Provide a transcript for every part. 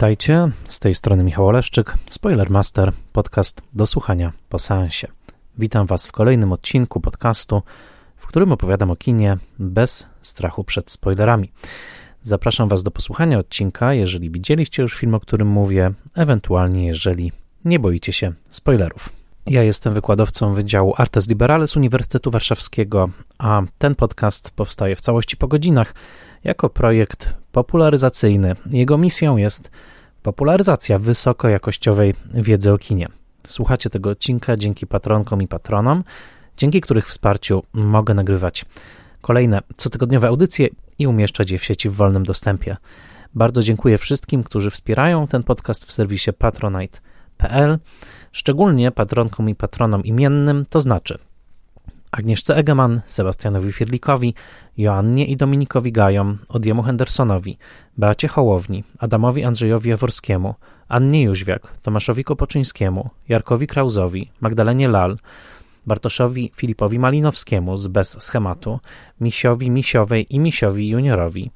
Witajcie, z tej strony Michał Oleszczyk, Spoilermaster, podcast do słuchania po seansie. Witam Was w kolejnym odcinku podcastu, w którym opowiadam o kinie bez strachu przed spoilerami. Zapraszam Was do posłuchania odcinka, jeżeli widzieliście już film, o którym mówię, ewentualnie jeżeli nie boicie się spoilerów. Ja jestem wykładowcą Wydziału Artes Liberales Uniwersytetu Warszawskiego, a ten podcast powstaje w całości po godzinach jako projekt popularyzacyjny. Jego misją jest popularyzacja wysokojakościowej wiedzy o kinie. Słuchacie tego odcinka dzięki patronkom i patronom, dzięki których wsparciu mogę nagrywać kolejne cotygodniowe audycje i umieszczać je w sieci w wolnym dostępie. Bardzo dziękuję wszystkim, którzy wspierają ten podcast w serwisie patronite.pl, szczególnie patronkom i patronom imiennym, to znaczy Agnieszce Egeman, Sebastianowi Firlikowi, Joannie i Dominikowi Gajom, Odiemu Hendersonowi, Beacie Hołowni, Adamowi Andrzejowi Jaworskiemu, Annie Jóźwiak, Tomaszowi Kopoczyńskiemu, Jarkowi Krauzowi, Magdalenie Lal, Bartoszowi Filipowi Malinowskiemu z Bez Schematu, Misiowi Misiowej i Misiowi Juniorowi,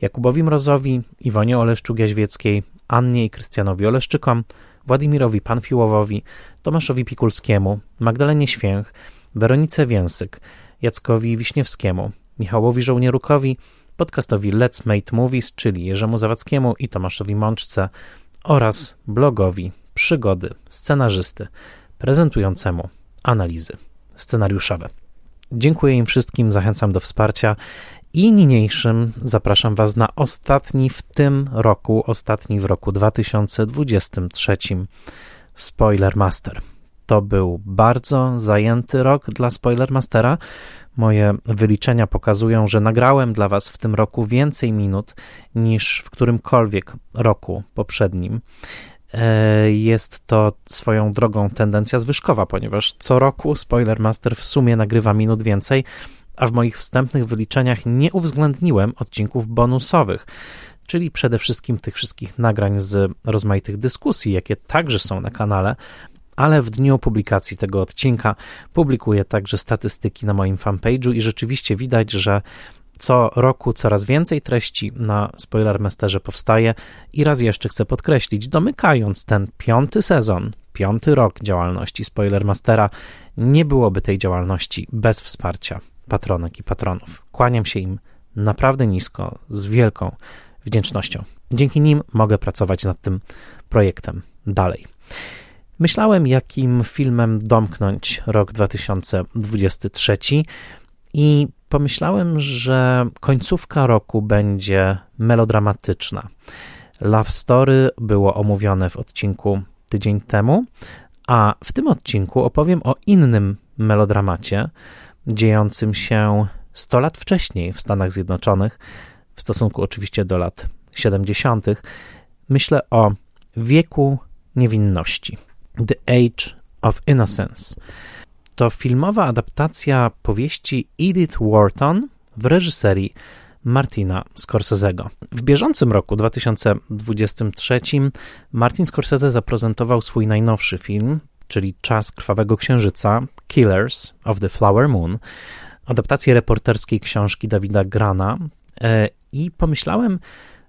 Jakubowi Mrozowi, Iwonie Oleszczuk-Jaźwieckiej, Annie i Krystianowi Oleszczykom, Władimirowi Panfiłowowi, Tomaszowi Pikulskiemu, Magdalenie Święch, Weronice Więsyk, Jackowi Wiśniewskiemu, Michałowi Żołnierukowi, podcastowi Let's Mate Movies, czyli Jerzemu Zawadzkiemu i Tomaszowi Mączce oraz blogowi Przygody Scenarzysty prezentującemu analizy scenariuszowe. Dziękuję im wszystkim, zachęcam do wsparcia i niniejszym zapraszam Was na ostatni w tym roku, ostatni w roku 2023 Spoiler Master. To był bardzo zajęty rok dla Spoilermastera. Moje wyliczenia pokazują, że nagrałem dla Was w tym roku więcej minut niż w którymkolwiek roku poprzednim. E, jest to swoją drogą tendencja zwyżkowa, ponieważ co roku Spoilermaster w sumie nagrywa minut więcej, a w moich wstępnych wyliczeniach nie uwzględniłem odcinków bonusowych, czyli przede wszystkim tych wszystkich nagrań z rozmaitych dyskusji, jakie także są na kanale, ale w dniu publikacji tego odcinka publikuję także statystyki na moim fanpage'u i rzeczywiście widać, że co roku coraz więcej treści na Spoilermasterze powstaje i raz jeszcze chcę podkreślić, domykając ten piąty sezon, piąty rok działalności Spoilermastera, nie byłoby tej działalności bez wsparcia patronek i patronów. Kłaniam się im naprawdę nisko, z wielką wdzięcznością. Dzięki nim mogę pracować nad tym projektem dalej. Myślałem, jakim filmem domknąć rok 2023 i pomyślałem, że końcówka roku będzie melodramatyczna. Love Story było omówione w odcinku tydzień temu, a w tym odcinku opowiem o innym melodramacie dziejącym się 100 lat wcześniej w Stanach Zjednoczonych, w stosunku oczywiście do lat 70. Myślę o wieku niewinności. The Age of Innocence. To filmowa adaptacja powieści Edith Wharton w reżyserii Martina Scorsese'ego. W bieżącym roku 2023 Martin Scorsese zaprezentował swój najnowszy film, czyli Czas Krwawego Księżyca, Killers of the Flower Moon, adaptację reporterskiej książki Dawida Grana e, i pomyślałem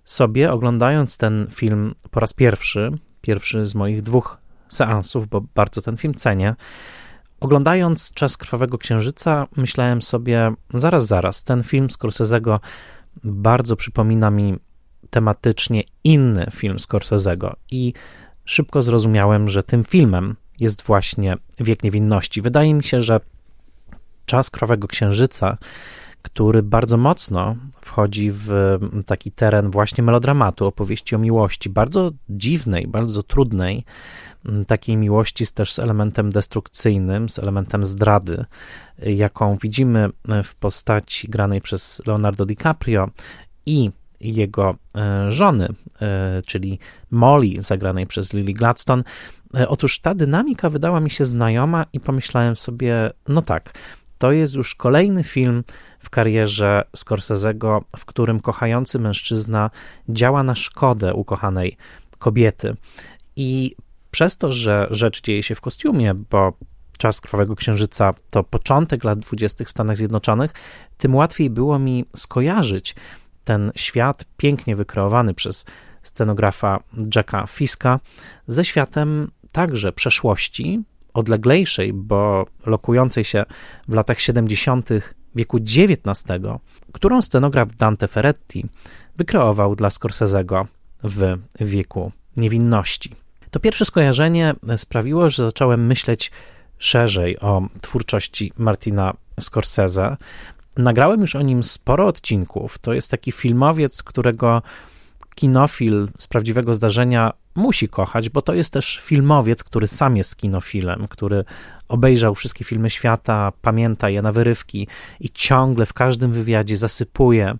sobie, oglądając ten film po raz pierwszy, pierwszy z moich dwóch seansów, bo bardzo ten film cenię. Oglądając Czas Krwawego Księżyca, myślałem sobie, zaraz, zaraz, ten film Scorsese'ego bardzo przypomina mi tematycznie inny film Scorsese'ego i szybko zrozumiałem, że tym filmem jest właśnie Wiek Niewinności. Wydaje mi się, że Czas Krwawego Księżyca, który bardzo mocno wchodzi w taki teren właśnie melodramatu, opowieści o miłości, bardzo dziwnej, bardzo trudnej, takiej miłości też z elementem destrukcyjnym, z elementem zdrady, jaką widzimy e, w postaci granej przez Leonardo DiCaprio i jego e, żony, e, czyli Molly, zagranej przez Lily Gladstone. Otóż ta dynamika wydała mi się znajoma i pomyślałem sobie, no tak, to jest już kolejny film w karierze Scorsese'ego, w którym kochający mężczyzna działa na szkodę ukochanej kobiety. I przez to, że rzecz dzieje się w kostiumie, bo czas Krwawego Księżyca to początek lat dwudziestych w Stanach Zjednoczonych, tym łatwiej było mi skojarzyć ten świat pięknie wykreowany przez scenografa Jacka Fiska, ze światem także przeszłości, odleglejszej, bo lokującej się w latach 70. wieku XIX, którą scenograf Dante Ferretti wykreował dla Scorsese'ego w wieku niewinności. To pierwsze skojarzenie sprawiło, że zacząłem myśleć szerzej o twórczości Martina Scorsese. Nagrałem już o nim sporo odcinków. To jest taki filmowiec, którego kinofil z prawdziwego zdarzenia musi kochać, bo to jest też filmowiec, który sam jest kinofilem, który obejrzał wszystkie filmy świata, pamięta je na wyrywki i ciągle w każdym wywiadzie zasypuje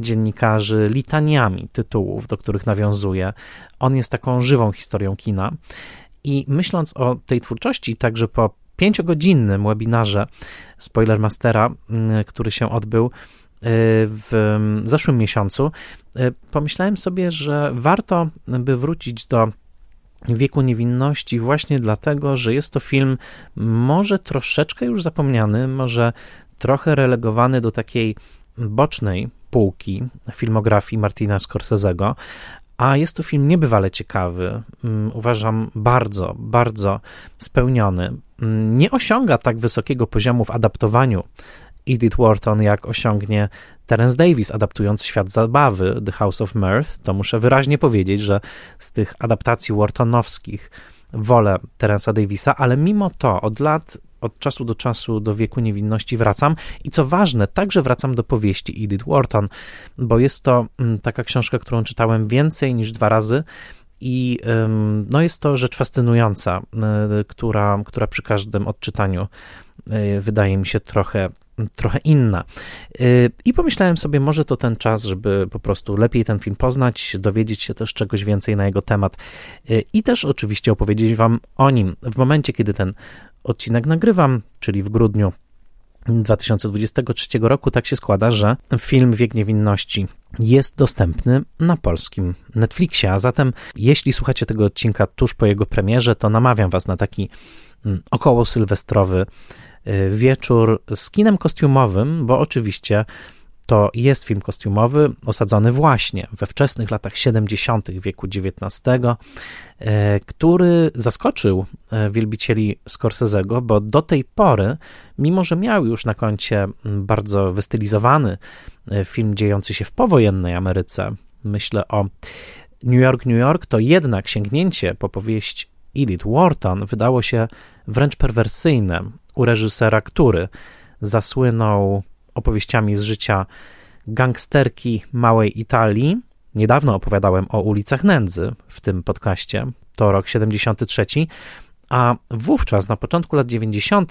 dziennikarzy litaniami tytułów, do których nawiązuje. On jest taką żywą historią kina. I myśląc o tej twórczości, także po pięciogodzinnym webinarze Spoilermastera, mm, który się odbył, w zeszłym miesiącu, e, pomyślałem sobie, że warto by wrócić do wieku niewinności właśnie dlatego, że jest to film może troszeczkę już zapomniany, może trochę relegowany do takiej bocznej półki filmografii Martina Scorsese'ego, a jest to film niebywale ciekawy, mm, uważam bardzo, bardzo spełniony. Mm, nie osiąga tak wysokiego poziomu w adaptowaniu Edith Wharton, jak osiągnie Terence Davis, adaptując świat zabawy The House of Mirth, to muszę wyraźnie powiedzieć, że z tych adaptacji Whartonowskich wolę Terensa Davisa, ale mimo to od lat, od czasu do czasu do wieku niewinności wracam i co ważne, także wracam do powieści Edith Wharton, bo jest to mm, taka książka, którą czytałem więcej niż dwa razy i no jest to rzecz fascynująca, y, która, która przy każdym odczytaniu y, wydaje mi się trochę trochę inna. Y, I pomyślałem sobie, może to ten czas, żeby po prostu lepiej ten film poznać, dowiedzieć się też czegoś więcej na jego temat y, i też oczywiście opowiedzieć Wam o nim. W momencie, kiedy ten odcinek nagrywam, czyli w grudniu 2023 roku, tak się składa, że film Wiek Niewinności jest dostępny na polskim Netflixie. A zatem, jeśli słuchacie tego odcinka tuż po jego premierze, to namawiam Was na taki mm, około sylwestrowy wieczór z kinem kostiumowym, bo oczywiście to jest film kostiumowy osadzony właśnie we wczesnych latach 70. wieku XIX, y, który zaskoczył y, wielbicieli Scorsese'ego, bo do tej pory, mimo że miał już na koncie bardzo wystylizowany film dziejący się w powojennej Ameryce, myślę o New York, New York, to jednak sięgnięcie po powieść Edith Wharton wydało się wręcz perwersyjne u reżysera, który zasłynął opowieściami z życia gangsterki małej Italii. Niedawno opowiadałem o ulicach nędzy w tym podcaście, to rok 73, a wówczas, na początku lat 90.,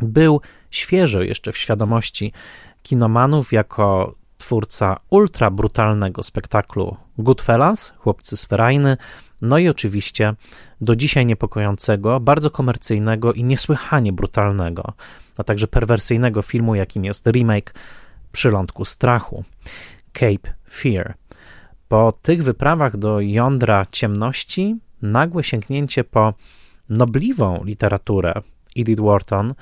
był świeżo jeszcze w świadomości kinomanów jako twórca ultra brutalnego spektaklu Goodfellas, Chłopcy z Ferajny, no i oczywiście do dzisiaj niepokojącego, bardzo komercyjnego i niesłychanie brutalnego, a także perwersyjnego filmu, jakim jest remake Przylądku Strachu, Cape Fear. Po tych wyprawach do jądra ciemności, nagłe sięgnięcie po nobliwą literaturę Edith Wharton,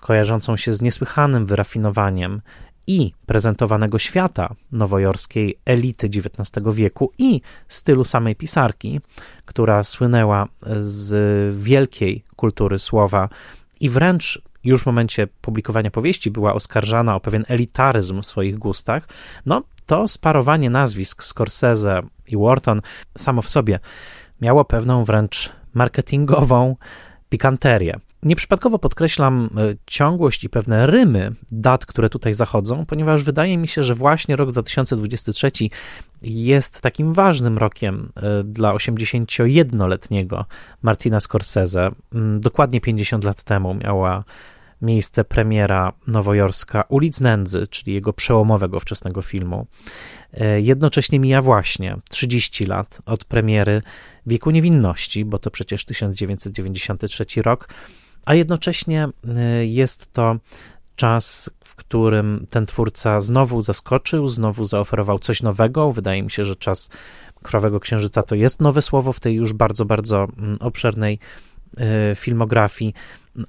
kojarzącą się z niesłychanym wyrafinowaniem i prezentowanego świata nowojorskiej elity XIX wieku i stylu samej pisarki, która słynęła z wielkiej kultury słowa i wręcz już w momencie publikowania powieści była oskarżana o pewien elitaryzm w swoich gustach, no to sparowanie nazwisk Scorsese i Wharton samo w sobie miało pewną wręcz marketingową pikanterię. Nieprzypadkowo podkreślam e, ciągłość i pewne rymy dat, które tutaj zachodzą, ponieważ wydaje mi się, że właśnie rok 2023 jest takim ważnym rokiem e, dla 81-letniego Martina Scorsese. Mm, dokładnie 50 lat temu miała miejsce premiera nowojorska Ulic Nędzy, czyli jego przełomowego wczesnego filmu. E, jednocześnie mija właśnie 30 lat od premiery Wieku Niewinności, bo to przecież 1993 rok, a jednocześnie y, jest to czas, w którym ten twórca znowu zaskoczył, znowu zaoferował coś nowego. Wydaje mi się, że czas Krwawego Księżyca to jest nowe słowo w tej już bardzo, bardzo mm, obszernej y, filmografii.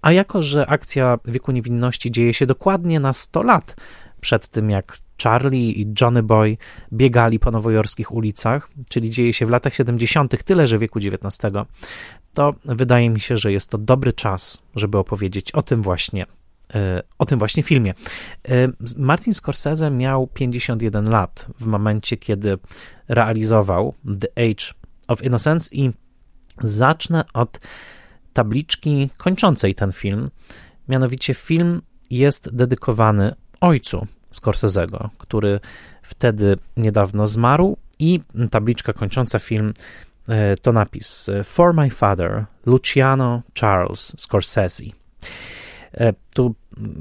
A jako, że akcja Wieku Niewinności dzieje się dokładnie na 100 lat przed tym, jak Charlie i Johnny Boy biegali po nowojorskich ulicach, czyli dzieje się w latach 70., tyle że wieku XIX, to wydaje mi się, że jest to dobry czas, żeby opowiedzieć o tym właśnie e, o tym właśnie filmie. E, Martin Scorsese miał 51 lat w momencie, kiedy realizował The Age of Innocence i zacznę od tabliczki kończącej ten film. Mianowicie film jest dedykowany ojcu Scorsese'ego, który wtedy niedawno zmarł i tabliczka kończąca film to napis For my father, Luciano Charles Scorsese. E, tu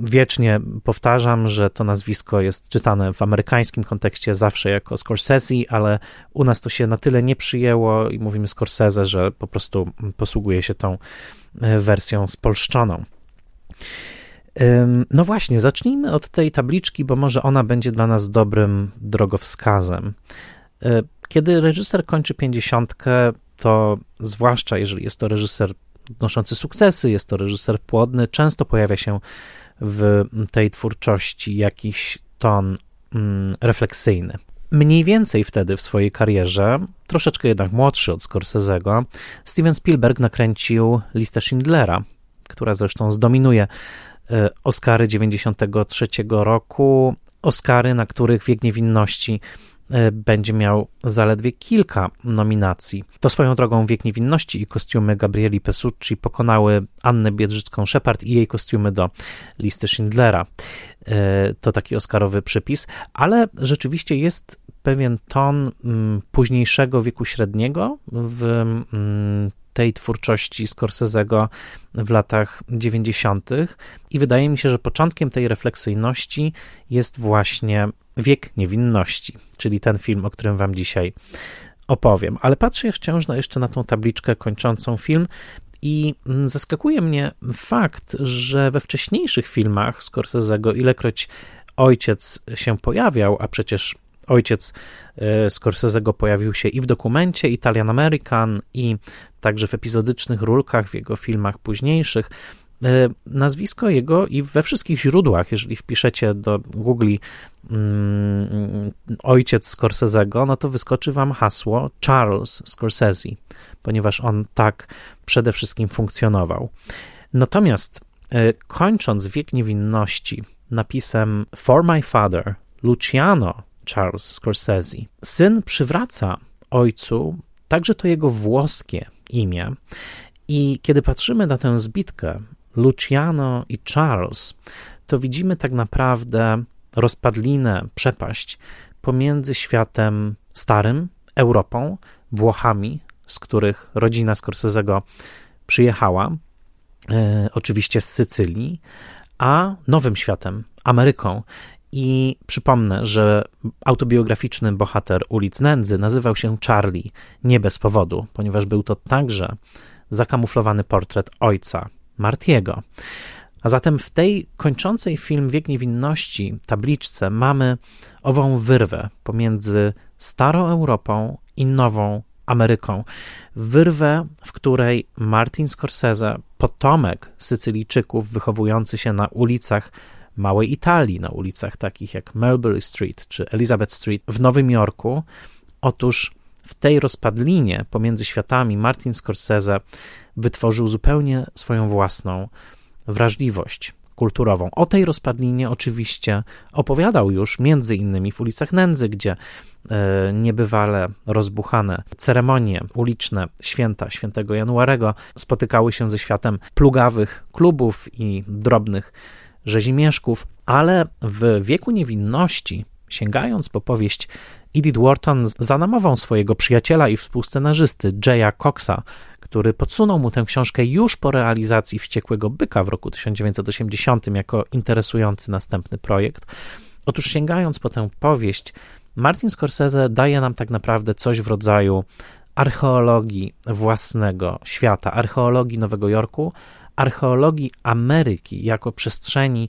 wiecznie powtarzam, że to nazwisko jest czytane w amerykańskim kontekście zawsze jako Scorsese, ale u nas to się na tyle nie przyjęło i mówimy Scorsese, że po prostu posługuje się tą e, wersją spolszczoną. No właśnie, zacznijmy od tej tabliczki, bo może ona będzie dla nas dobrym drogowskazem. Kiedy reżyser kończy pięćdziesiątkę, to zwłaszcza jeżeli jest to reżyser odnoszący sukcesy, jest to reżyser płodny, często pojawia się w tej twórczości jakiś ton mm, refleksyjny. Mniej więcej wtedy w swojej karierze, troszeczkę jednak młodszy od Scorsese'ego, Steven Spielberg nakręcił listę Schindlera, która zresztą zdominuje e, Oscary 93 roku, Oscary, na których Wiek Niewinności będzie miał zaledwie kilka nominacji. To swoją drogą Wiek Niewinności i kostiumy Gabrieli Pesucci pokonały Annę Biedrzycką-Shepard i jej kostiumy do listy Schindlera. E, to taki oscarowy przypis, ale rzeczywiście jest pewien ton mm, późniejszego wieku średniego w mm, tej twórczości Scorsese'ego w latach 90. i wydaje mi się, że początkiem tej refleksyjności jest właśnie Wiek Niewinności, czyli ten film, o którym Wam dzisiaj opowiem. Ale patrzę wciąż na, jeszcze na tą tabliczkę kończącą film i mm, zaskakuje mnie fakt, że we wcześniejszych filmach Scorsese'ego, ilekroć ojciec się pojawiał, a przecież ojciec e, Scorsese'ego pojawił się i w dokumencie Italian American, i także w epizodycznych rulkach w jego filmach późniejszych, E, nazwisko jego i we wszystkich źródłach, jeżeli wpiszecie do Google mm, ojciec Scorsese'ego, no to wyskoczy wam hasło Charles Scorsese, ponieważ on tak przede wszystkim funkcjonował. Natomiast e, kończąc wiek niewinności napisem For my father, Luciano Charles Scorsese, syn przywraca ojcu także to jego włoskie imię. I kiedy patrzymy na tę zbitkę Luciano i Charles, to widzimy tak naprawdę rozpadlinę, przepaść pomiędzy światem starym, Europą, Włochami, z których rodzina Scorsese'ego przyjechała, e, oczywiście z Sycylii, a nowym światem, Ameryką. I przypomnę, że autobiograficzny bohater ulic Nędzy nazywał się Charlie nie bez powodu, ponieważ był to także zakamuflowany portret ojca Martiego. A zatem w tej kończącej film Wiek Niewinności tabliczce mamy ową wyrwę pomiędzy starą Europą i nową Ameryką. Wyrwę, w której Martin Scorsese, potomek Sycylijczyków wychowujący się na ulicach małej Italii, na ulicach takich jak Mulberry Street czy Elizabeth Street w Nowym Jorku, otóż w tej rozpadlinie pomiędzy światami Martin Scorsese wytworzył zupełnie swoją własną wrażliwość kulturową. O tej rozpadlinie oczywiście opowiadał już między innymi w ulicach Nędzy, gdzie e, niebywale rozbuchane ceremonie uliczne święta świętego Januarego spotykały się ze światem plugawych klubów i drobnych rzezimieszków, ale w wieku niewinności, sięgając po powieść Edith Wharton za namową swojego przyjaciela i współscenarzysty Jaya Coxa, który podsunął mu tę książkę już po realizacji Wściekłego Byka w roku 1980 jako interesujący następny projekt. Otóż sięgając po tę powieść, Martin Scorsese daje nam tak naprawdę coś w rodzaju archeologii własnego świata, archeologii Nowego Jorku, archeologii Ameryki jako przestrzeni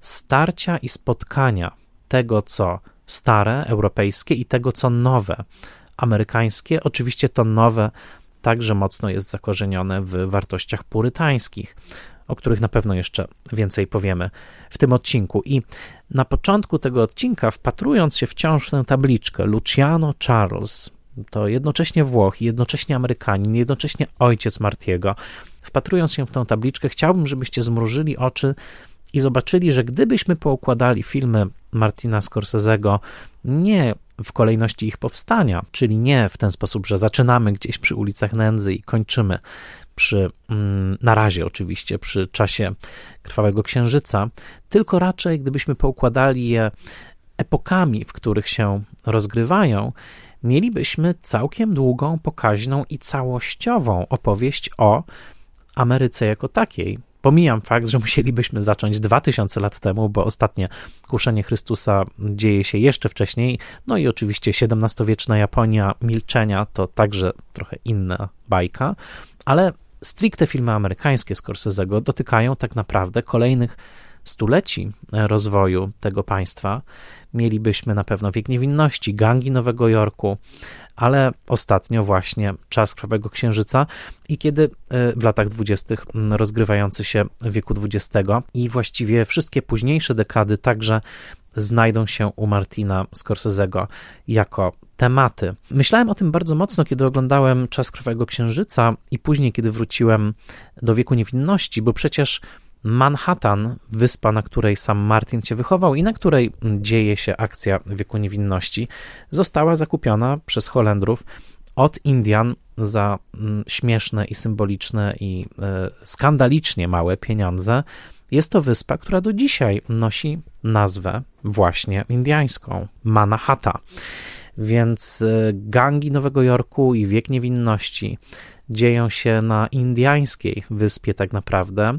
starcia i spotkania tego, co stare, europejskie i tego, co nowe, amerykańskie. Oczywiście to nowe także mocno jest zakorzenione w wartościach purytańskich. o których na pewno jeszcze więcej powiemy w tym odcinku. I na początku tego odcinka, wpatrując się wciąż w tę tabliczkę Luciano Charles, to jednocześnie Włoch, jednocześnie Amerykanin, jednocześnie ojciec Martiego, wpatrując się w tę tabliczkę, chciałbym, żebyście zmrużyli oczy i zobaczyli, że gdybyśmy poukładali filmy Martina Scorsese'ego nie w kolejności ich powstania, czyli nie w ten sposób, że zaczynamy gdzieś przy ulicach Nędzy i kończymy przy, mm, na razie oczywiście, przy czasie Krwawego Księżyca, tylko raczej gdybyśmy poukładali je epokami, w których się rozgrywają, mielibyśmy całkiem długą, pokaźną i całościową opowieść o Ameryce jako takiej, Pomijam fakt, że musielibyśmy zacząć 2000 lat temu, bo ostatnie kuszenie Chrystusa dzieje się jeszcze wcześniej. No i oczywiście XVII-wieczna Japonia milczenia to także trochę inna bajka, ale stricte filmy amerykańskie Scorsese'ego dotykają tak naprawdę kolejnych stuleci rozwoju tego państwa. Mielibyśmy na pewno wiek niewinności, gangi Nowego Jorku, ale ostatnio właśnie czas Krwawego Księżyca i kiedy e, w latach dwudziestych rozgrywający się w wieku XX i właściwie wszystkie późniejsze dekady także znajdą się u Martina Scorsese'ego jako tematy. Myślałem o tym bardzo mocno, kiedy oglądałem Czas Krwawego Księżyca i później, kiedy wróciłem do wieku niewinności, bo przecież Manhattan, wyspa, na której sam Martin się wychował i na której dzieje się akcja wieku niewinności, została zakupiona przez Holendrów od Indian za mm, śmieszne i symboliczne i e, skandalicznie małe pieniądze. Jest to wyspa, która do dzisiaj nosi nazwę właśnie indiańską Manhattan. Więc e, gangi Nowego Jorku i wiek niewinności dzieją się na indyjskiej wyspie, tak naprawdę.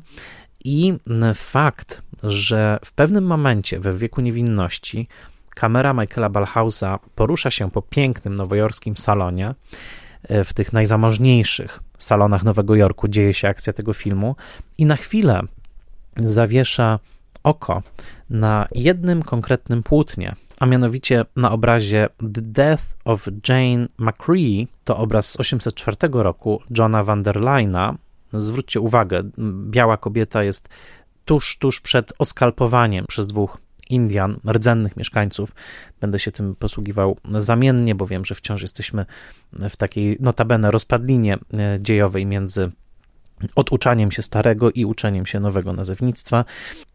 I fakt, że w pewnym momencie we wieku niewinności kamera Michaela Balhausa porusza się po pięknym nowojorskim salonie, e, w tych najzamożniejszych salonach Nowego Jorku dzieje się akcja tego filmu i na chwilę zawiesza oko na jednym konkretnym płótnie, a mianowicie na obrazie The Death of Jane McCree, to obraz z 804 roku Johna van der Zwróćcie uwagę, biała kobieta jest tuż, tuż przed oskalpowaniem przez dwóch Indian, rdzennych mieszkańców. Będę się tym posługiwał zamiennie, bo wiem, że wciąż jesteśmy w takiej notabene rozpadlinie e, dziejowej między oduczaniem się starego i uczeniem się nowego nazewnictwa.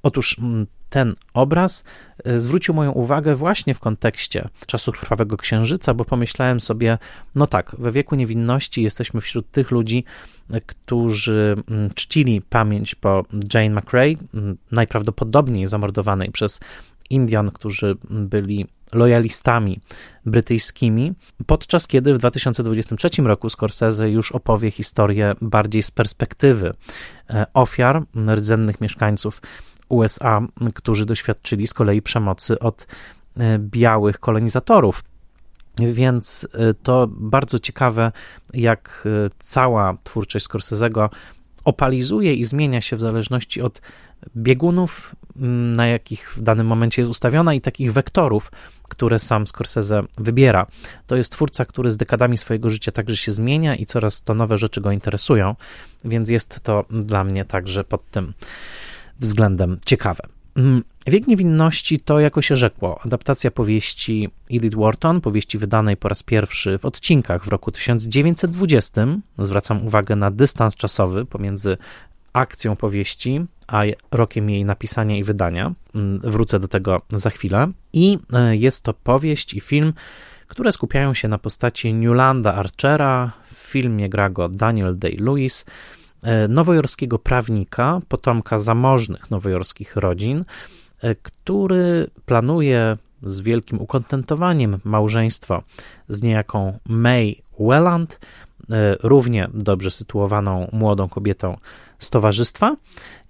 Otóż mm, ten obraz e, zwrócił moją uwagę właśnie w kontekście czasu krwawego księżyca, bo pomyślałem sobie, no tak, we wieku niewinności jesteśmy wśród tych ludzi, e, którzy mm, czcili pamięć po Jane McRae, mm, najprawdopodobniej zamordowanej przez Indian, którzy byli lojalistami brytyjskimi, podczas kiedy w 2023 roku Scorsese już opowie historię bardziej z perspektywy e, ofiar, rdzennych mieszkańców USA, którzy doświadczyli z kolei przemocy od e, białych kolonizatorów. Więc e, to bardzo ciekawe, jak cała twórczość Scorsese'ego opalizuje i zmienia się w zależności od biegunów, na jakich w danym momencie jest ustawiona i takich wektorów, które sam Scorsese wybiera. To jest twórca, który z dekadami swojego życia także się zmienia i coraz to nowe rzeczy go interesują, więc jest to dla mnie także pod tym względem ciekawe. Mm, Wiek Niewinności to, jako się rzekło, adaptacja powieści Edith Wharton, powieści wydanej po raz pierwszy w odcinkach w roku 1920. Zwracam uwagę na dystans czasowy pomiędzy akcją powieści, a rokiem jej napisania i wydania. Mm, wrócę do tego za chwilę. I e, jest to powieść i film, które skupiają się na postaci Newlanda Archera. W filmie gra go Daniel Day-Lewis, nowojorskiego prawnika, potomka zamożnych nowojorskich rodzin, e, który planuje z wielkim ukontentowaniem małżeństwo z niejaką May Welland, równie dobrze sytuowaną młodą kobietą z towarzystwa.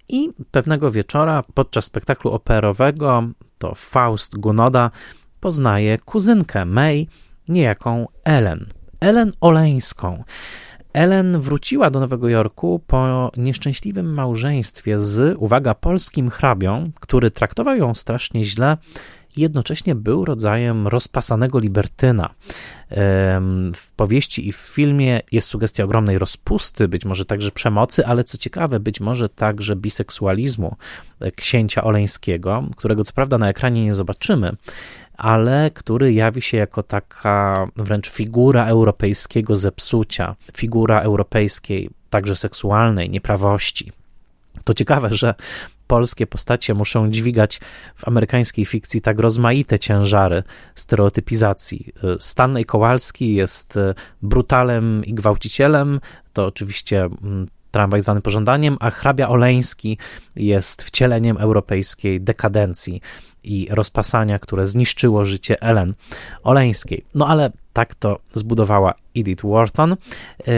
I pewnego wieczora podczas spektaklu operowego to Faust Gunoda poznaje kuzynkę May, niejaką Ellen. Ellen Oleńską. Ellen wróciła do Nowego Jorku po nieszczęśliwym małżeństwie z, uwaga, polskim hrabią, który traktował ją strasznie źle i jednocześnie był rodzajem rozpasanego libertyna. W powieści i w filmie jest sugestia ogromnej rozpusty, być może także przemocy, ale co ciekawe, być może także biseksualizmu e, księcia Oleńskiego, którego co prawda na ekranie nie zobaczymy, ale który jawi się jako taka wręcz figura europejskiego zepsucia, figura europejskiej, także seksualnej, nieprawości. To ciekawe, że polskie postacie muszą dźwigać w amerykańskiej fikcji tak rozmaite ciężary stereotypizacji. Stanley Kowalski jest brutalem i gwałcicielem, to oczywiście mm, tramwaj zwany pożądaniem, a hrabia Oleński jest wcieleniem europejskiej dekadencji i rozpasania, które zniszczyło życie Ellen Oleńskiej. No ale tak to zbudowała Edith Wharton. Yy,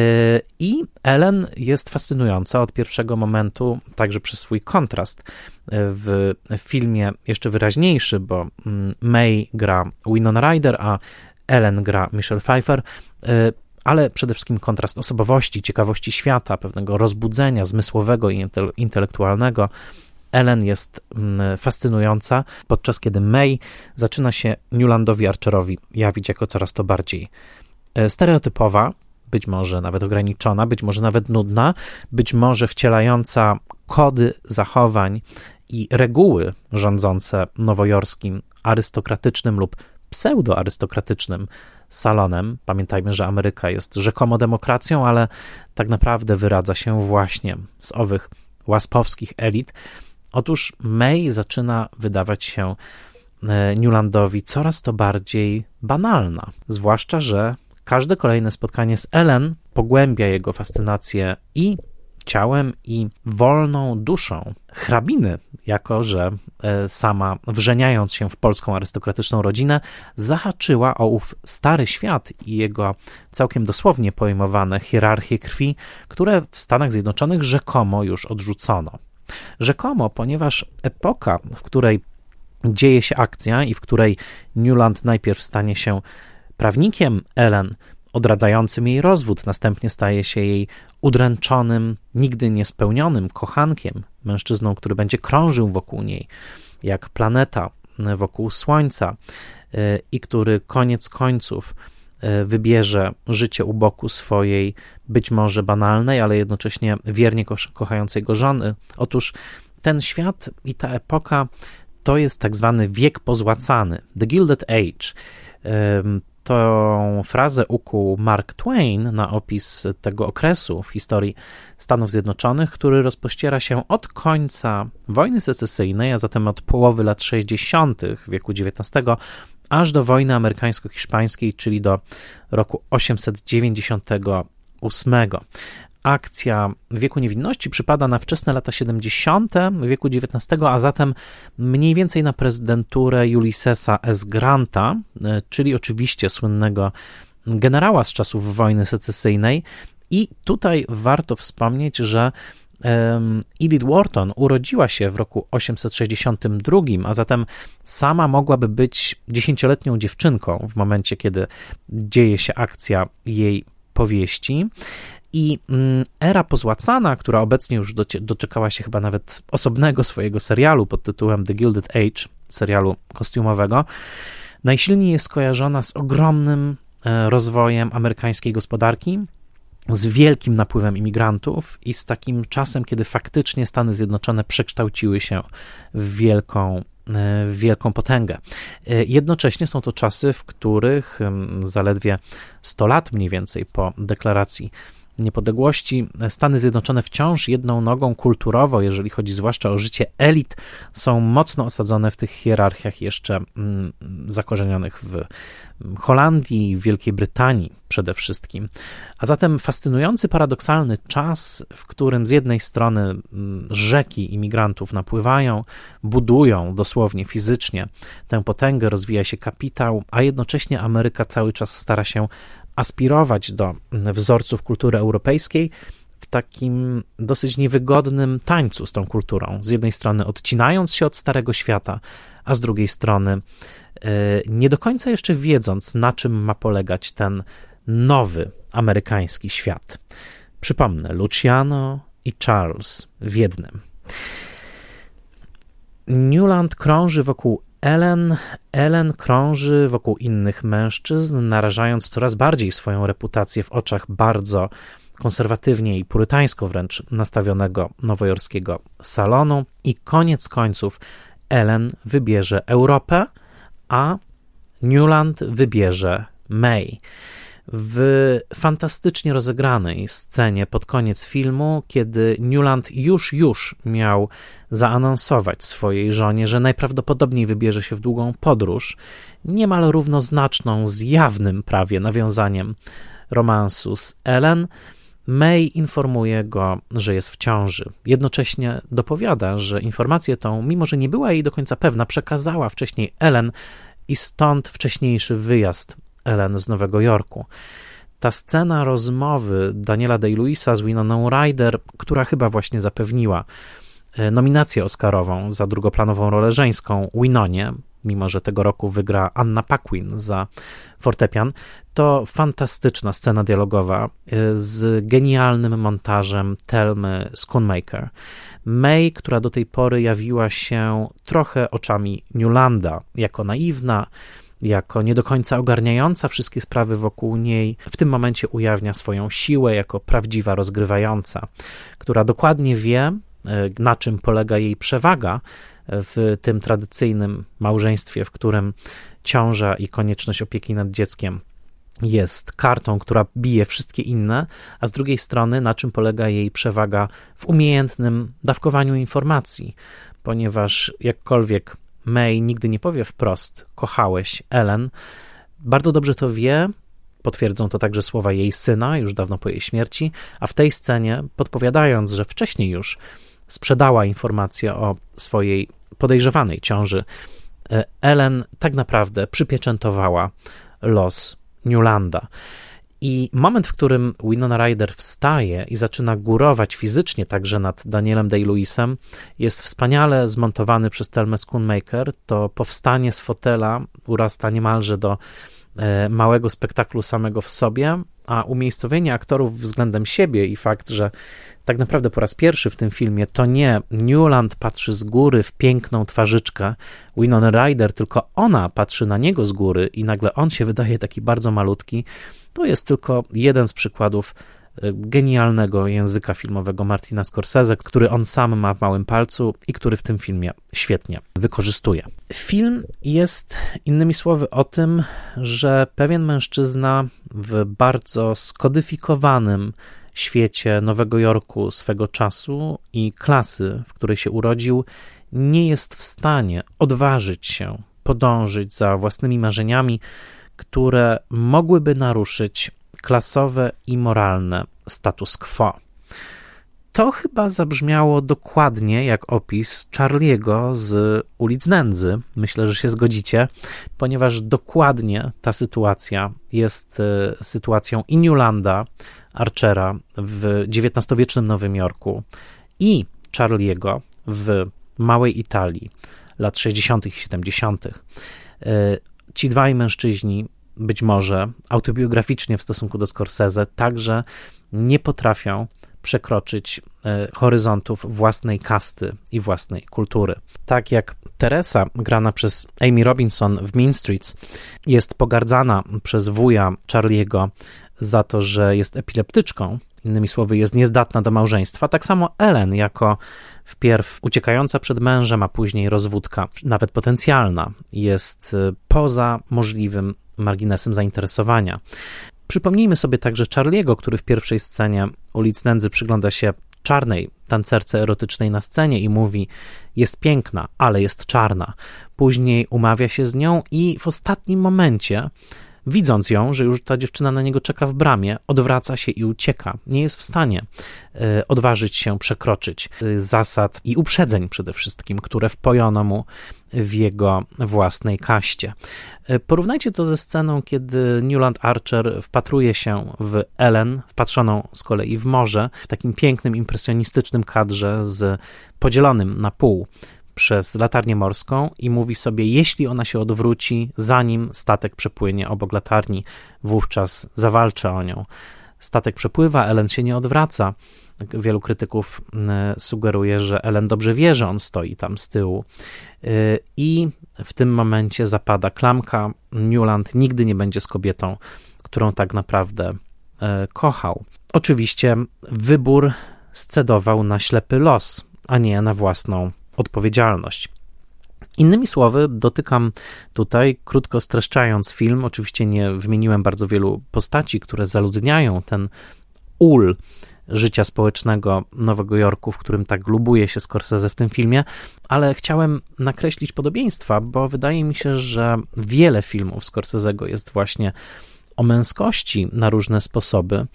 I Ellen jest fascynująca od pierwszego momentu, także przez swój kontrast w filmie jeszcze wyraźniejszy, bo mm, May gra Winona Ryder, a Ellen gra Michelle Pfeiffer yy, ale przede wszystkim kontrast osobowości, ciekawości świata, pewnego rozbudzenia zmysłowego i intelektualnego. Ellen jest mm, fascynująca, podczas kiedy May zaczyna się Newlandowi Archerowi jawić jako coraz to bardziej e, stereotypowa, być może nawet ograniczona, być może nawet nudna, być może wcielająca kody zachowań i reguły rządzące nowojorskim arystokratycznym lub pseudoarystokratycznym salonem. Pamiętajmy, że Ameryka jest rzekomo demokracją, ale tak naprawdę wyradza się właśnie z owych łaspowskich elit. Otóż May zaczyna wydawać się e, Newlandowi coraz to bardziej banalna, zwłaszcza, że każde kolejne spotkanie z Ellen pogłębia jego fascynację i ciałem i wolną duszą hrabiny, jako że e, sama, wrzeniając się w polską arystokratyczną rodzinę, zahaczyła o ów stary świat i jego całkiem dosłownie pojmowane hierarchie krwi, które w Stanach Zjednoczonych rzekomo już odrzucono. Rzekomo, ponieważ epoka, w której dzieje się akcja i w której Newland najpierw stanie się prawnikiem Ellen, odradzającym jej rozwód, następnie staje się jej udręczonym, nigdy niespełnionym kochankiem, mężczyzną, który będzie krążył wokół niej, jak planeta wokół Słońca y, i który koniec końców wybierze życie u boku swojej, być może banalnej, ale jednocześnie wiernie kochającej go żony. Otóż ten świat i ta epoka to jest tak zwany wiek pozłacany, The Gilded Age. Tą frazę ukuł Mark Twain na opis tego okresu w historii Stanów Zjednoczonych, który rozpościera się od końca wojny secesyjnej, a zatem od połowy lat 60. wieku XIX, aż do wojny amerykańsko-hiszpańskiej, czyli do roku 898 akcja wieku niewinności przypada na wczesne lata 70. wieku XIX, a zatem mniej więcej na prezydenturę Ulyssesa S. Granta, e, czyli oczywiście słynnego generała z czasów wojny secesyjnej. I tutaj warto wspomnieć, że Edith Wharton urodziła się w roku 862, a zatem sama mogłaby być dziesięcioletnią dziewczynką w momencie, kiedy dzieje się akcja jej powieści. I mm, era pozłacana, która obecnie już doczekała się chyba nawet osobnego swojego serialu pod tytułem The Gilded Age, serialu kostiumowego, najsilniej jest skojarzona z ogromnym e, rozwojem amerykańskiej gospodarki, z wielkim napływem imigrantów i z takim czasem, kiedy faktycznie Stany Zjednoczone przekształciły się w wielką, e, w wielką potęgę. E, jednocześnie są to czasy, w których zaledwie 100 lat mniej więcej po deklaracji niepodległości Stany Zjednoczone wciąż jedną nogą kulturowo, jeżeli chodzi zwłaszcza o życie elit, są mocno osadzone w tych hierarchiach jeszcze mm, zakorzenionych w Holandii, w Wielkiej Brytanii przede wszystkim. A zatem fascynujący, paradoksalny czas, w którym z jednej strony mm, rzeki imigrantów napływają, budują dosłownie fizycznie tę potęgę, rozwija się kapitał, a jednocześnie Ameryka cały czas stara się aspirować do wzorców kultury europejskiej w takim dosyć niewygodnym tańcu z tą kulturą. Z jednej strony odcinając się od starego świata, a z drugiej strony e, nie do końca jeszcze wiedząc, na czym ma polegać ten nowy amerykański świat. Przypomnę, Luciano i Charles w jednym. Newland krąży wokół Ellen, Ellen krąży wokół innych mężczyzn, narażając coraz bardziej swoją reputację w oczach bardzo konserwatywnie i purytańsko wręcz nastawionego nowojorskiego salonu. I koniec końców Ellen wybierze Europę, a Newland wybierze May. W fantastycznie rozegranej scenie pod koniec filmu, kiedy Newland już, już miał zaanonsować swojej żonie, że najprawdopodobniej wybierze się w długą podróż, niemal równoznaczną z jawnym prawie nawiązaniem romansu z Ellen, May informuje go, że jest w ciąży. Jednocześnie dopowiada, że informację tą, mimo że nie była jej do końca pewna, przekazała wcześniej Ellen i stąd wcześniejszy wyjazd Ellen z Nowego Jorku. Ta scena rozmowy Daniela Day-Lewisa z Winoną Ryder, która chyba właśnie zapewniła e, nominację Oscarową za drugoplanową rolę żeńską Winonie, mimo że tego roku wygra Anna Paquin za fortepian, to fantastyczna scena dialogowa e, z genialnym montażem Telmy Schoonmaker. May, która do tej pory jawiła się trochę oczami Newlanda, jako naiwna, jako nie do końca ogarniająca wszystkie sprawy wokół niej, w tym momencie ujawnia swoją siłę jako prawdziwa rozgrywająca, która dokładnie wie, e, na czym polega jej przewaga w tym tradycyjnym małżeństwie, w którym ciąża i konieczność opieki nad dzieckiem jest kartą, która bije wszystkie inne, a z drugiej strony na czym polega jej przewaga w umiejętnym dawkowaniu informacji, ponieważ jakkolwiek May nigdy nie powie wprost: Kochałeś Ellen. Bardzo dobrze to wie, potwierdzą to także słowa jej syna, już dawno po jej śmierci, a w tej scenie, podpowiadając, że wcześniej już sprzedała informację o swojej podejrzewanej ciąży, e, Ellen tak naprawdę przypieczętowała los Newlanda. I moment, w którym Winona Ryder wstaje i zaczyna górować fizycznie także nad Danielem Day-Lewisem, jest wspaniale zmontowany przez Telmę Schoonmaker. To powstanie z fotela urasta niemalże do e, małego spektaklu samego w sobie, a umiejscowienie aktorów względem siebie i fakt, że tak naprawdę po raz pierwszy w tym filmie to nie Newland patrzy z góry w piękną twarzyczkę Winona Ryder, tylko ona patrzy na niego z góry i nagle on się wydaje taki bardzo malutki, to jest tylko jeden z przykładów e, genialnego języka filmowego Martina Scorsese, który on sam ma w małym palcu i który w tym filmie świetnie wykorzystuje. Film jest innymi słowy o tym, że pewien mężczyzna w bardzo skodyfikowanym świecie Nowego Jorku swego czasu i klasy, w której się urodził, nie jest w stanie odważyć się podążyć za własnymi marzeniami, które mogłyby naruszyć klasowe i moralne status quo. To chyba zabrzmiało dokładnie jak opis Charliego z ulic Nędzy. Myślę, że się zgodzicie, ponieważ dokładnie ta sytuacja jest e, sytuacją i Archera w XIX-wiecznym Nowym Jorku i Charliego w małej Italii lat 60. i 70. Ci dwaj mężczyźni, być może autobiograficznie w stosunku do Scorsese, także nie potrafią przekroczyć e, horyzontów własnej kasty i własnej kultury. Tak jak Teresa, grana przez Amy Robinson w Mean Streets, jest pogardzana przez wuja Charliego za to, że jest epileptyczką, innymi słowy, jest niezdatna do małżeństwa. Tak samo Ellen, jako wpierw uciekająca przed mężem, a później rozwódka, nawet potencjalna, jest y, poza możliwym marginesem zainteresowania. Przypomnijmy sobie także Charliego, który w pierwszej scenie ulic Nędzy przygląda się czarnej tancerce erotycznej na scenie i mówi: Jest piękna, ale jest czarna. Później umawia się z nią i w ostatnim momencie Widząc ją, że już ta dziewczyna na niego czeka w bramie, odwraca się i ucieka. Nie jest w stanie e, odważyć się przekroczyć e, zasad i uprzedzeń przede wszystkim, które wpojono mu w jego własnej kaście. E, porównajcie to ze sceną, kiedy Newland Archer wpatruje się w Ellen, wpatrzoną z kolei w morze, w takim pięknym, impresjonistycznym kadrze z podzielonym na pół przez latarnię morską i mówi sobie, jeśli ona się odwróci, zanim statek przepłynie obok latarni, wówczas zawalczę o nią. Statek przepływa, Ellen się nie odwraca Wielu krytyków sugeruje, że Ellen dobrze wie, że on stoi tam z tyłu. I w tym momencie zapada klamka. Newland nigdy nie będzie z kobietą, którą tak naprawdę kochał. Oczywiście wybór scedował na ślepy los, a nie na własną odpowiedzialność. Innymi słowy, dotykam tutaj, krótko streszczając film, oczywiście nie wymieniłem bardzo wielu postaci, które zaludniają ten ul życia społecznego Nowego Jorku, w którym tak lubuje się Scorsese w tym filmie, ale chciałem nakreślić podobieństwa, bo wydaje mi się, że wiele filmów Scorsese'ego jest właśnie o męskości na różne sposoby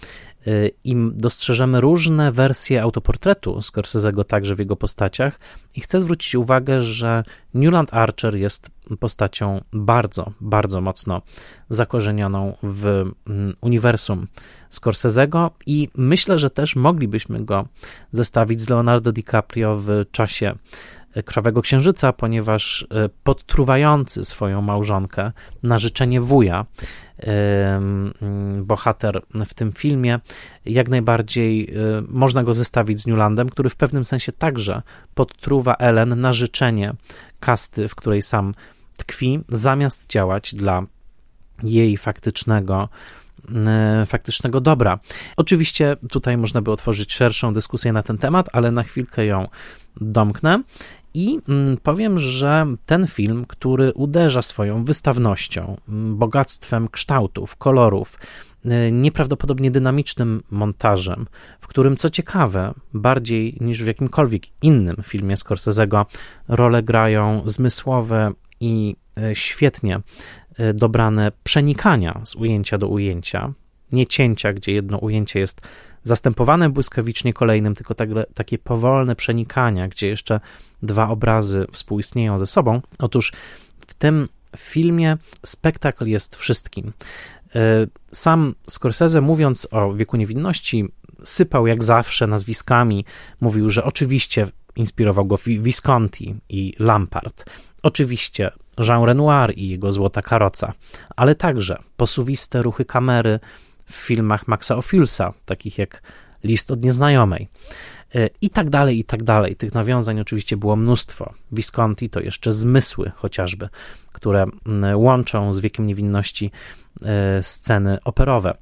i dostrzeżemy różne wersje autoportretu Scorsese'ego także w jego postaciach. I chcę zwrócić uwagę, że Newland Archer jest postacią bardzo, bardzo mocno zakorzenioną w mm, uniwersum Scorsese'ego i myślę, że też moglibyśmy go zestawić z Leonardo DiCaprio w czasie Krwawego Księżyca, ponieważ y, podtruwający swoją małżonkę na życzenie wuja bohater w tym filmie. Jak najbardziej można go zestawić z Newlandem, który w pewnym sensie także podtruwa Ellen na życzenie kasty, w której sam tkwi, zamiast działać dla jej faktycznego faktycznego dobra. Oczywiście tutaj można by otworzyć szerszą dyskusję na ten temat, ale na chwilkę ją domknę. I mm, powiem, że ten film, który uderza swoją wystawnością, mm, bogactwem kształtów, kolorów, y, nieprawdopodobnie dynamicznym montażem, w którym co ciekawe, bardziej niż w jakimkolwiek innym filmie Scorsese'ego, role grają zmysłowe i y, świetnie y, dobrane przenikania z ujęcia do ujęcia, nie cięcia, gdzie jedno ujęcie jest zastępowane błyskawicznie kolejnym, tylko tak, takie powolne przenikania, gdzie jeszcze dwa obrazy współistnieją ze sobą. Otóż w tym filmie spektakl jest wszystkim. E, sam Scorsese, mówiąc o wieku niewinności, sypał jak zawsze nazwiskami. Mówił, że oczywiście inspirował go Visconti i Lampard. Oczywiście Jean Renoir i jego Złota Karoca, ale także posuwiste ruchy kamery w filmach Maxa Ophilsa, takich jak List od Nieznajomej. E, I tak dalej, i tak dalej. Tych nawiązań oczywiście było mnóstwo. Visconti to jeszcze zmysły chociażby, które mm, łączą z wiekiem niewinności e, sceny operowe.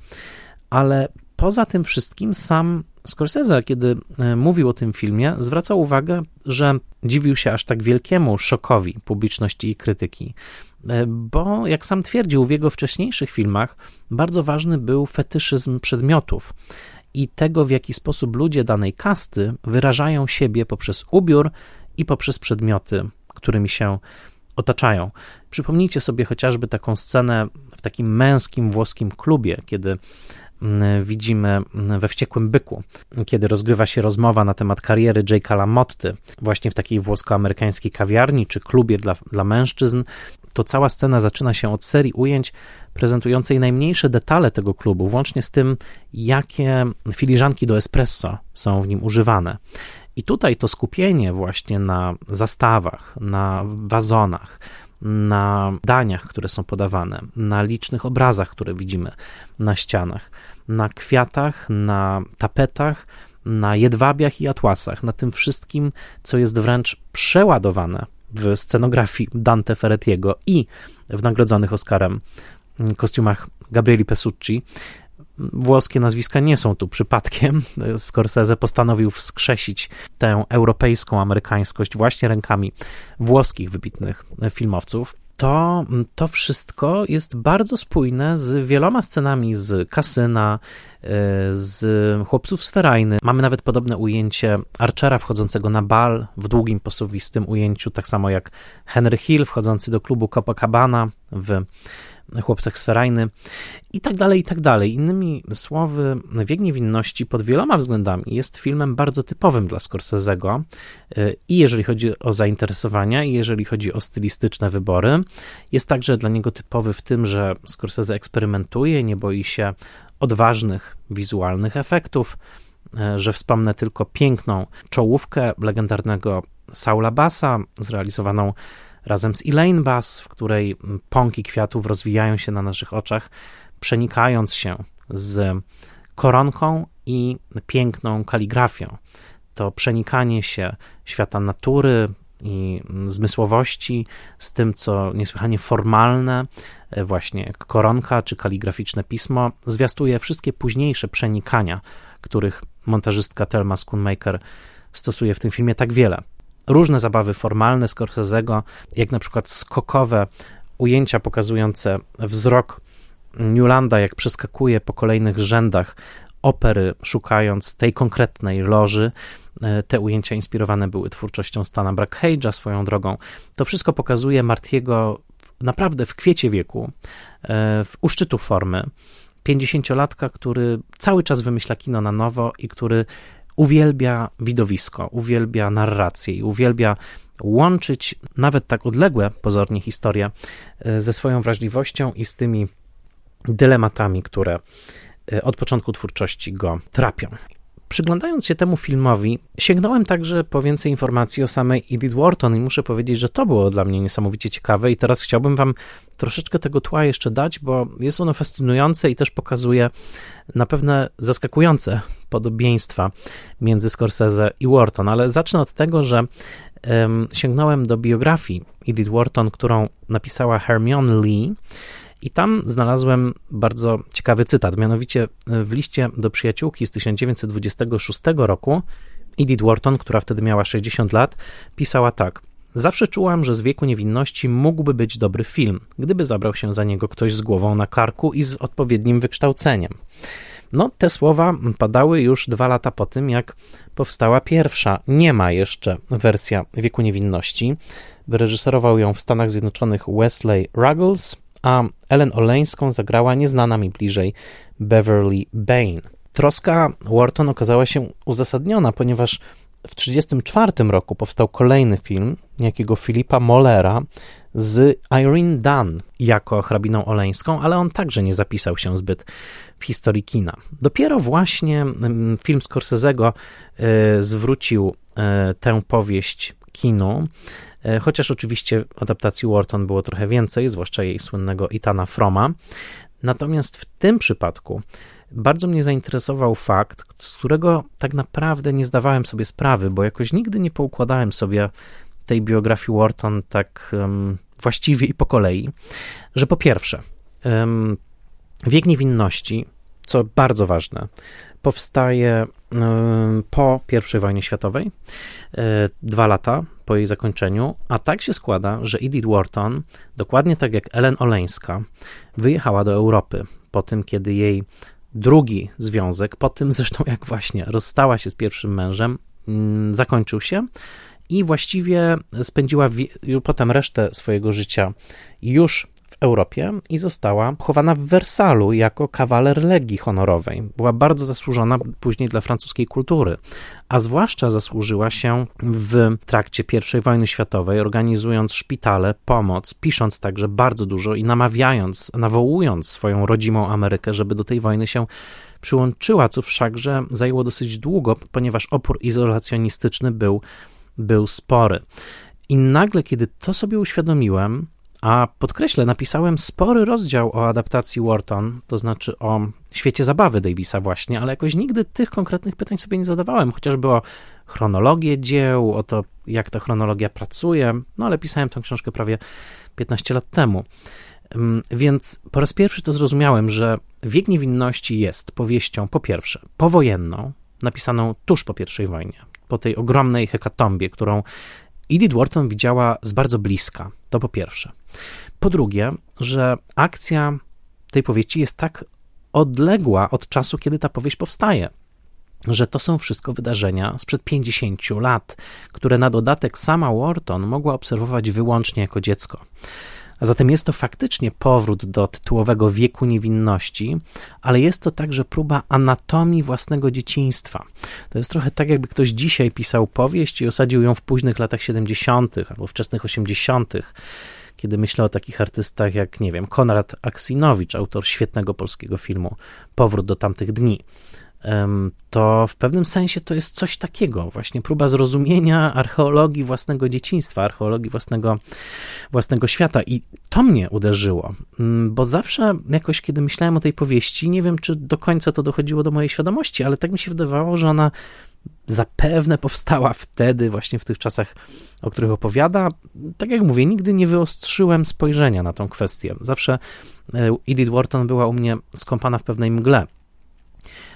Ale poza tym wszystkim sam Scorsese, kiedy e, mówił o tym filmie, zwracał uwagę, że dziwił się aż tak wielkiemu szokowi publiczności i krytyki, bo jak sam twierdził, w jego wcześniejszych filmach bardzo ważny był fetyszyzm przedmiotów i tego, w jaki sposób ludzie danej kasty wyrażają siebie poprzez ubiór i poprzez przedmioty, którymi się otaczają. Przypomnijcie sobie chociażby taką scenę w takim męskim włoskim klubie, kiedy mm, widzimy we Wściekłym Byku, kiedy rozgrywa się rozmowa na temat kariery Jake'a LaMotty, właśnie w takiej włosko-amerykańskiej kawiarni czy klubie dla, dla mężczyzn, to cała scena zaczyna się od serii ujęć prezentującej najmniejsze detale tego klubu, włącznie z tym, jakie filiżanki do espresso są w nim używane. I tutaj to skupienie właśnie na zastawach, na wazonach, na daniach, które są podawane, na licznych obrazach, które widzimy na ścianach, na kwiatach, na tapetach, na jedwabiach i atłasach, na tym wszystkim, co jest wręcz przeładowane w scenografii Dante Ferretiego i w nagrodzonych Oscarem kostiumach Gabrieli Pesucci. Włoskie nazwiska nie są tu przypadkiem. Scorsese postanowił wskrzesić tę europejską amerykańskość właśnie rękami włoskich wybitnych filmowców to to wszystko jest bardzo spójne z wieloma scenami z kasyna, e, z chłopców z Ferajny. Mamy nawet podobne ujęcie Archera wchodzącego na bal w długim, posuwistym ujęciu, tak samo jak Henry Hill wchodzący do klubu Copacabana w Chłopcach Sferajny i tak dalej, i tak dalej. Innymi słowy, Wiek Niewinności pod wieloma względami jest filmem bardzo typowym dla Scorsese'ego y, i jeżeli chodzi o zainteresowania, i jeżeli chodzi o stylistyczne wybory. Jest także dla niego typowy w tym, że Scorsese eksperymentuje, nie boi się odważnych wizualnych efektów, y, że wspomnę tylko piękną czołówkę legendarnego Saula Bassa, zrealizowaną razem z Elaine Bass, w której pąki kwiatów rozwijają się na naszych oczach, przenikając się z koronką i piękną kaligrafią. To przenikanie się świata natury, i zmysłowości z tym, co niesłychanie formalne, e, właśnie koronka czy kaligraficzne pismo, zwiastuje wszystkie późniejsze przenikania, których montażystka Thelma Schoonmaker stosuje w tym filmie tak wiele. Różne zabawy formalne Scorsese'ego, jak na przykład skokowe ujęcia pokazujące wzrok Newlanda, jak przeskakuje po kolejnych rzędach opery, szukając tej konkretnej loży. E, te ujęcia inspirowane były twórczością Stana Brackhage'a swoją drogą. To wszystko pokazuje Martiego naprawdę w kwiecie wieku, e, w uszczytu formy. 50-latka, który cały czas wymyśla kino na nowo i który uwielbia widowisko, uwielbia narrację i uwielbia łączyć nawet tak odległe pozornie historie e, ze swoją wrażliwością i z tymi dylematami, które e, od początku twórczości go trapią. Przyglądając się temu filmowi, sięgnąłem także po więcej informacji o samej Edith Wharton i muszę powiedzieć, że to było dla mnie niesamowicie ciekawe i teraz chciałbym wam troszeczkę tego tła jeszcze dać, bo jest ono fascynujące i też pokazuje na pewne zaskakujące podobieństwa między Scorsese i Wharton, ale zacznę od tego, że um, sięgnąłem do biografii Edith Wharton, którą napisała Hermione Lee, i tam znalazłem bardzo ciekawy cytat, mianowicie w liście do przyjaciółki z 1926 roku Edith Wharton, która wtedy miała 60 lat, pisała tak. Zawsze czułam, że z wieku niewinności mógłby być dobry film, gdyby zabrał się za niego ktoś z głową na karku i z odpowiednim wykształceniem. No, te słowa padały już dwa lata po tym, jak powstała pierwsza, nie ma jeszcze wersja Wieku Niewinności. Wyreżyserował ją w Stanach Zjednoczonych Wesley Ruggles, a Ellen Oleńską zagrała nieznana mi bliżej Beverly Bain. Troska Wharton okazała się uzasadniona, ponieważ w 1934 roku powstał kolejny film jakiego Filipa Mollera z Irene Dunn jako hrabiną oleńską, ale on także nie zapisał się zbyt w historii kina. Dopiero właśnie mm, film Scorsese'ego y, zwrócił y, tę powieść kinu chociaż oczywiście adaptacji Wharton było trochę więcej, zwłaszcza jej słynnego Itana Froma. Natomiast w tym przypadku bardzo mnie zainteresował fakt, z którego tak naprawdę nie zdawałem sobie sprawy, bo jakoś nigdy nie poukładałem sobie tej biografii Wharton tak um, właściwie i po kolei, że po pierwsze, um, wiek niewinności, co bardzo ważne, powstaje po I wojnie światowej, e, dwa lata po jej zakończeniu, a tak się składa, że Edith Wharton, dokładnie tak jak Ellen Oleńska, wyjechała do Europy po tym, kiedy jej drugi związek, po tym zresztą jak właśnie rozstała się z pierwszym mężem, mm, zakończył się i właściwie spędziła potem resztę swojego życia już Europie i została chowana w Wersalu jako kawaler Legii Honorowej. Była bardzo zasłużona później dla francuskiej kultury, a zwłaszcza zasłużyła się w trakcie I wojny światowej, organizując szpitale, pomoc, pisząc także bardzo dużo i namawiając, nawołując swoją rodzimą Amerykę, żeby do tej wojny się przyłączyła, co wszakże zajęło dosyć długo, ponieważ opór izolacjonistyczny był, był spory. I nagle, kiedy to sobie uświadomiłem, a podkreślę, napisałem spory rozdział o adaptacji Wharton, to znaczy o świecie zabawy Davisa właśnie, ale jakoś nigdy tych konkretnych pytań sobie nie zadawałem, chociażby o chronologię dzieł, o to, jak ta chronologia pracuje, no ale pisałem tę książkę prawie 15 lat temu. Mm, więc po raz pierwszy to zrozumiałem, że Wiek Niewinności jest powieścią, po pierwsze, powojenną, napisaną tuż po I wojnie, po tej ogromnej hekatombie, którą Edith Wharton widziała z bardzo bliska, to po pierwsze. Po drugie, że akcja tej powieści jest tak odległa od czasu, kiedy ta powieść powstaje, że to są wszystko wydarzenia sprzed 50 lat, które na dodatek sama Wharton mogła obserwować wyłącznie jako dziecko. A zatem jest to faktycznie powrót do tytułowego wieku niewinności, ale jest to także próba anatomii własnego dzieciństwa. To jest trochę tak, jakby ktoś dzisiaj pisał powieść i osadził ją w późnych latach 70. albo wczesnych 80., kiedy myślę o takich artystach jak, nie wiem, Konrad Aksinowicz, autor świetnego polskiego filmu Powrót do tamtych dni. to w pewnym sensie to jest coś takiego, właśnie próba zrozumienia archeologii własnego dzieciństwa, archeologii własnego, własnego świata. I to mnie uderzyło, mm, bo zawsze jakoś, kiedy myślałem o tej powieści, nie wiem, czy do końca to dochodziło do mojej świadomości, ale tak mi się wydawało, że ona zapewne powstała wtedy, właśnie w tych czasach, o których opowiada. Tak jak mówię, nigdy nie wyostrzyłem spojrzenia na tą kwestię. Zawsze e, Edith Wharton była u mnie skąpana w pewnej mgle.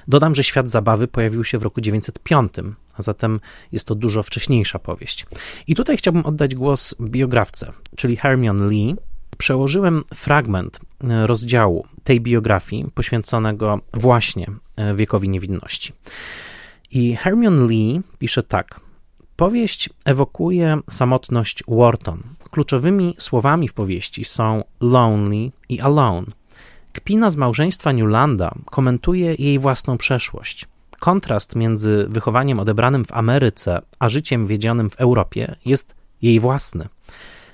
Dodam, że świat zabawy pojawił się w roku 905, a zatem jest to dużo wcześniejsza powieść. I tutaj chciałbym oddać głos biografce, czyli Hermione Lee. Przełożyłem fragment e, rozdziału tej biografii poświęconego właśnie e, wiekowi niewinności. I Hermione Lee pisze tak. Powieść ewokuje samotność Wharton. Kluczowymi słowami w powieści są lonely i alone. Kpina z małżeństwa Newlanda komentuje jej własną przeszłość. Kontrast między wychowaniem odebranym w Ameryce a życiem wiedzionym w Europie jest jej własny.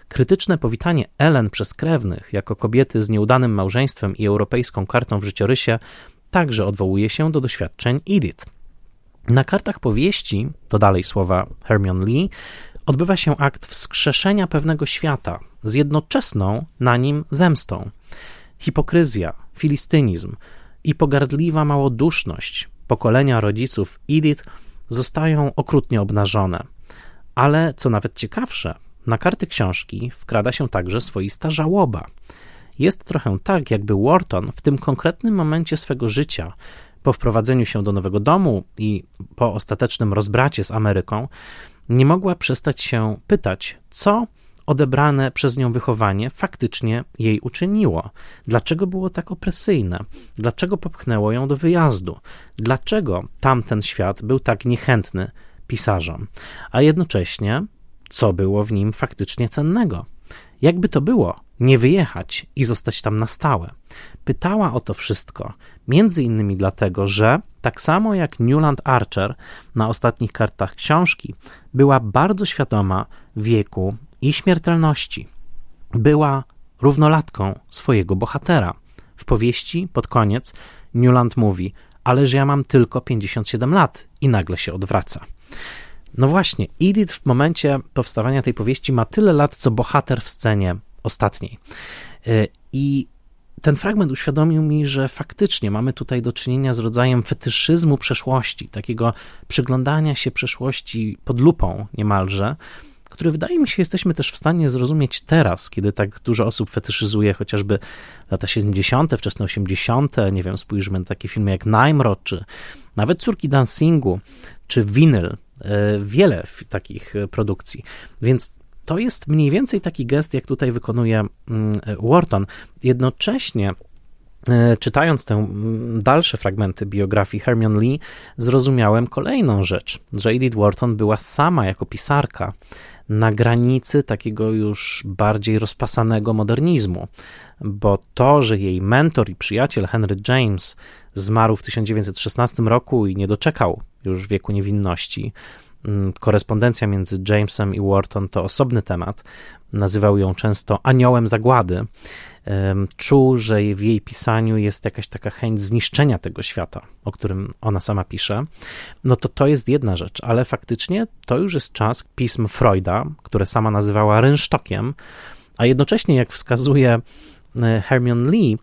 Krytyczne powitanie Ellen przez krewnych jako kobiety z nieudanym małżeństwem i europejską kartą w życiorysie także odwołuje się do doświadczeń Edith. Na kartach powieści, to dalej słowa Hermione Lee, odbywa się akt wskrzeszenia pewnego świata z jednoczesną na nim zemstą. Hipokryzja, filistynizm i pogardliwa małoduszność pokolenia rodziców Edith zostają okrutnie obnażone. Ale co nawet ciekawsze, na karty książki wkrada się także swoista żałoba. Jest trochę tak, jakby Wharton w tym konkretnym momencie swego życia po wprowadzeniu się do nowego domu i po ostatecznym rozbracie z Ameryką, nie mogła przestać się pytać, co odebrane przez nią wychowanie faktycznie jej uczyniło. Dlaczego było tak opresyjne? Dlaczego popchnęło ją do wyjazdu? Dlaczego tamten świat był tak niechętny pisarzom? A jednocześnie, co było w nim faktycznie cennego? Jakby to było, nie wyjechać i zostać tam na stałe. Pytała o to wszystko, między innymi dlatego, że tak samo jak Newland Archer na ostatnich kartach książki, była bardzo świadoma wieku i śmiertelności. Była równolatką swojego bohatera. W powieści pod koniec Newland mówi: Ale że ja mam tylko 57 lat, i nagle się odwraca. No właśnie, Edith w momencie powstawania tej powieści ma tyle lat, co bohater w scenie ostatniej. Y, I ten fragment uświadomił mi, że faktycznie mamy tutaj do czynienia z rodzajem fetyszyzmu przeszłości, takiego przyglądania się przeszłości pod lupą niemalże, który wydaje mi się jesteśmy też w stanie zrozumieć teraz, kiedy tak dużo osób fetyszyzuje chociażby lata 70., wczesne 80., nie wiem, spójrzmy na takie filmy jak Nimrod, czy nawet Córki Dancingu, czy Vinyl, e, wiele takich produkcji. Więc to jest mniej więcej taki gest, jak tutaj wykonuje mm, Wharton. Jednocześnie e, czytając te mm, dalsze fragmenty biografii Hermione Lee, zrozumiałem kolejną rzecz, że Edith Wharton była sama jako pisarka na granicy takiego już bardziej rozpasanego modernizmu, bo to, że jej mentor i przyjaciel Henry James zmarł w 1916 roku i nie doczekał już wieku niewinności, korespondencja między Jamesem i Wharton to osobny temat. Nazywał ją często aniołem zagłady czuł, że w jej pisaniu jest jakaś taka chęć zniszczenia tego świata, o którym ona sama pisze, no to to jest jedna rzecz, ale faktycznie to już jest czas pism Freuda, które sama nazywała rynsztokiem, a jednocześnie, jak wskazuje e, Hermione Lee,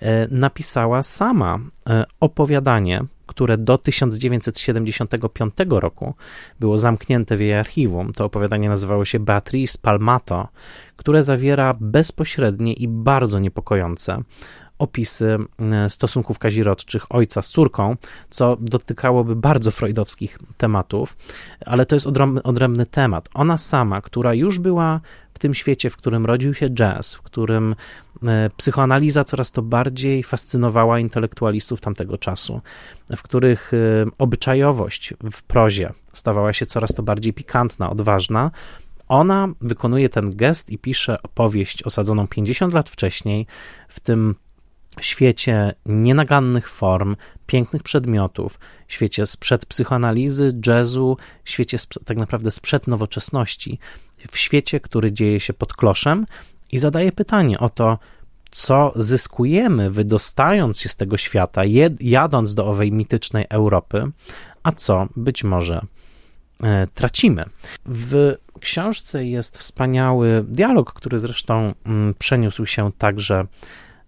e, napisała sama e, opowiadanie, które do 1975 roku było zamknięte w jej archiwum. To opowiadanie nazywało się Beatrice Palmato, które zawiera bezpośrednie i bardzo niepokojące opisy e, stosunków kazirodczych ojca z córką, co dotykałoby bardzo freudowskich tematów, ale to jest odrębny temat. Ona sama, która już była w tym świecie, w którym rodził się jazz, w którym e, psychoanaliza coraz to bardziej fascynowała intelektualistów tamtego czasu, w których e, obyczajowość w prozie stawała się coraz to bardziej pikantna, odważna, ona wykonuje ten gest i pisze opowieść osadzoną 50 lat wcześniej w tym świecie nienagannych form, pięknych przedmiotów, świecie sprzed psychoanalizy, jazzu, świecie tak naprawdę sprzed nowoczesności, w świecie, który dzieje się pod kloszem i zadaje pytanie o to, co zyskujemy, wydostając się z tego świata, jadąc do owej mitycznej Europy, a co być może e, tracimy. W książce jest wspaniały dialog, który zresztą mm, przeniósł się także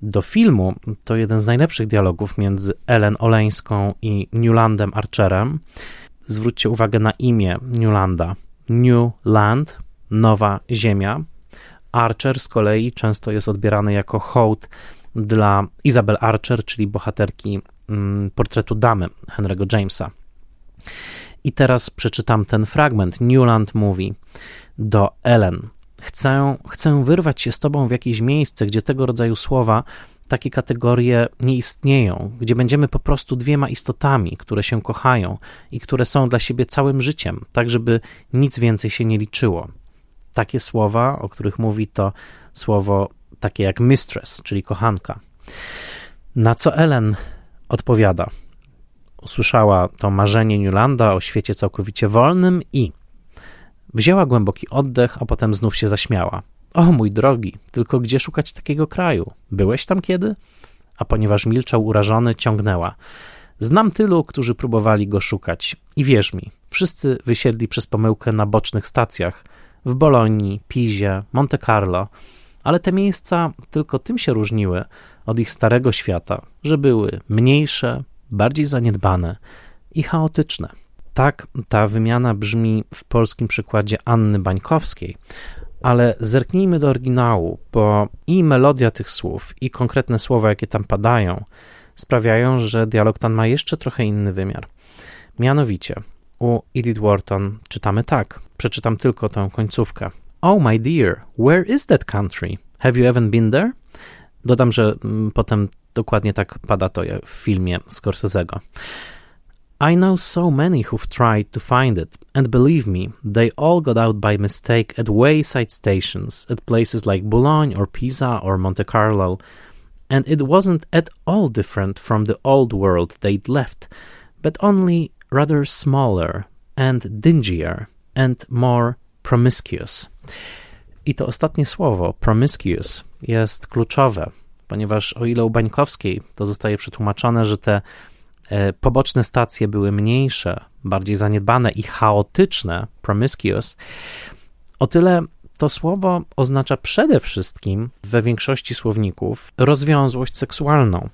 do filmu. To jeden z najlepszych dialogów między Ellen Oleńską i Newlandem Archerem. Zwróćcie uwagę na imię Newlanda. New Land, nowa ziemia. Archer z kolei często jest odbierany jako hołd dla Isabel Archer, czyli bohaterki mm, portretu damy Henry'ego Jamesa. I teraz przeczytam ten fragment. Newland mówi do Ellen: chcę, chcę wyrwać się z tobą w jakieś miejsce, gdzie tego rodzaju słowa, takie kategorie nie istnieją, gdzie będziemy po prostu dwiema istotami, które się kochają i które są dla siebie całym życiem, tak żeby nic więcej się nie liczyło. Takie słowa, o których mówi, to słowo takie jak mistress, czyli kochanka. Na co Ellen odpowiada. Usłyszała to marzenie Newlanda o świecie całkowicie wolnym i wzięła głęboki oddech, a potem znów się zaśmiała. O mój drogi, tylko gdzie szukać takiego kraju? Byłeś tam kiedy? A ponieważ milczał urażony, ciągnęła. Znam tylu, którzy próbowali go szukać. I wierz mi, wszyscy wysiedli przez pomyłkę na bocznych stacjach w Bolonii, Pizie, Monte Carlo, ale te miejsca tylko tym się różniły od ich starego świata, że były mniejsze, bardziej zaniedbane i chaotyczne. Tak ta wymiana brzmi w polskim przykładzie Anny Bańkowskiej, ale zerknijmy do oryginału, bo i melodia tych słów, i konkretne słowa, jakie tam padają, sprawiają, że dialog ten ma jeszcze trochę inny wymiar. Mianowicie, u Edith Wharton czytamy tak, przeczytam tylko tę końcówkę. Oh my dear, where is that country? Have you ever been there? Dodam, że mm, potem dokładnie tak pada to w filmie Scorsese'ego. I know so many who've tried to find it, and believe me, they all got out by mistake at wayside stations at places like Boulogne or Pisa or Monte Carlo, and it wasn't at all different from the old world they'd left, but only rather smaller and dingier and more promiscuous. I to ostatnie słowo, promiscuous, jest kluczowe, ponieważ o ile u Bańkowskiej to zostaje przetłumaczone, że te poboczne stacje były mniejsze, bardziej zaniedbane i chaotyczne, promiscuous, o tyle to słowo oznacza przede wszystkim we większości słowników rozwiązłość seksualną.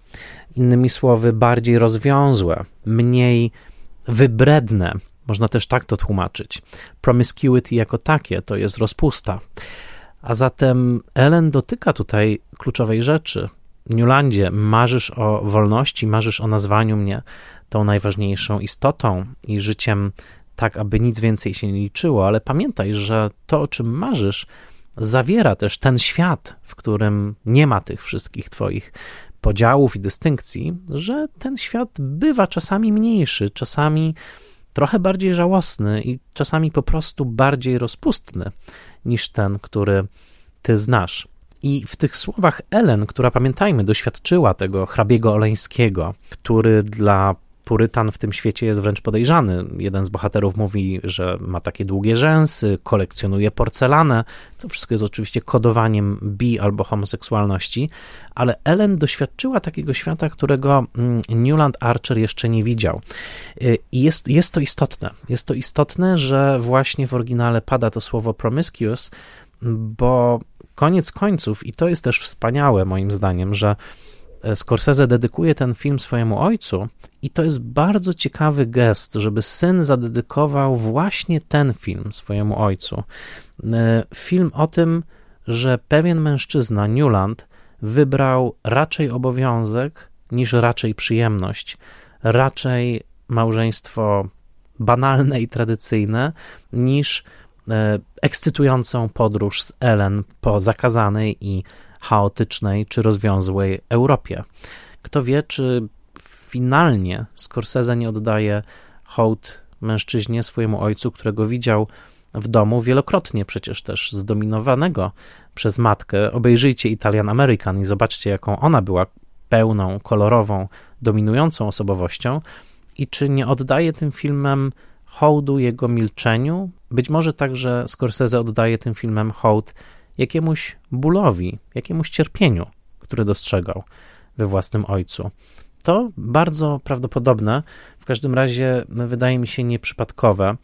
Innymi słowy, bardziej rozwiązłe, mniej wybredne. Można też tak to tłumaczyć. Promiscuity jako takie to jest rozpusta. A zatem Ellen dotyka tutaj kluczowej rzeczy. Newlandzie, marzysz o wolności, marzysz o nazwaniu mnie tą najważniejszą istotą i życiem tak, aby nic więcej się nie liczyło, ale pamiętaj, że to, o czym marzysz, zawiera też ten świat, w którym nie ma tych wszystkich Twoich podziałów i dystynkcji, że ten świat bywa czasami mniejszy, czasami trochę bardziej żałosny i czasami po prostu bardziej rozpustny niż ten, który Ty znasz. I w tych słowach Ellen, która pamiętajmy, doświadczyła tego hrabiego Oleńskiego, który dla Purytan w tym świecie jest wręcz podejrzany. Jeden z bohaterów mówi, że ma takie długie rzęsy, kolekcjonuje porcelanę. To wszystko jest oczywiście kodowaniem bi albo homoseksualności, ale Ellen doświadczyła takiego świata, którego mm, Newland Archer jeszcze nie widział. Y, I jest, jest to istotne. Jest to istotne, że właśnie w oryginale pada to słowo promiscuous, bo koniec końców, i to jest też wspaniałe moim zdaniem, że e, Scorsese dedykuje ten film swojemu ojcu, i to jest bardzo ciekawy gest, żeby syn zadedykował właśnie ten film swojemu ojcu. E, film o tym, że pewien mężczyzna, Newland, wybrał raczej obowiązek niż raczej przyjemność, raczej małżeństwo banalne i tradycyjne niż ekscytującą podróż z Ellen po zakazanej i chaotycznej czy rozwiązłej Europie. Kto wie, czy finalnie Scorsese nie oddaje hołd mężczyźnie, swojemu ojcu, którego widział w domu wielokrotnie przecież też zdominowanego przez matkę. Obejrzyjcie Italian American i zobaczcie, jaką ona była pełną, kolorową, dominującą osobowością i czy nie oddaje tym filmem hołdu jego milczeniu. Być może także Scorsese oddaje tym filmem hołd jakiemuś bólowi, jakiemuś cierpieniu, które dostrzegał we własnym ojcu. To bardzo prawdopodobne, w każdym razie wydaje mi się nieprzypadkowe.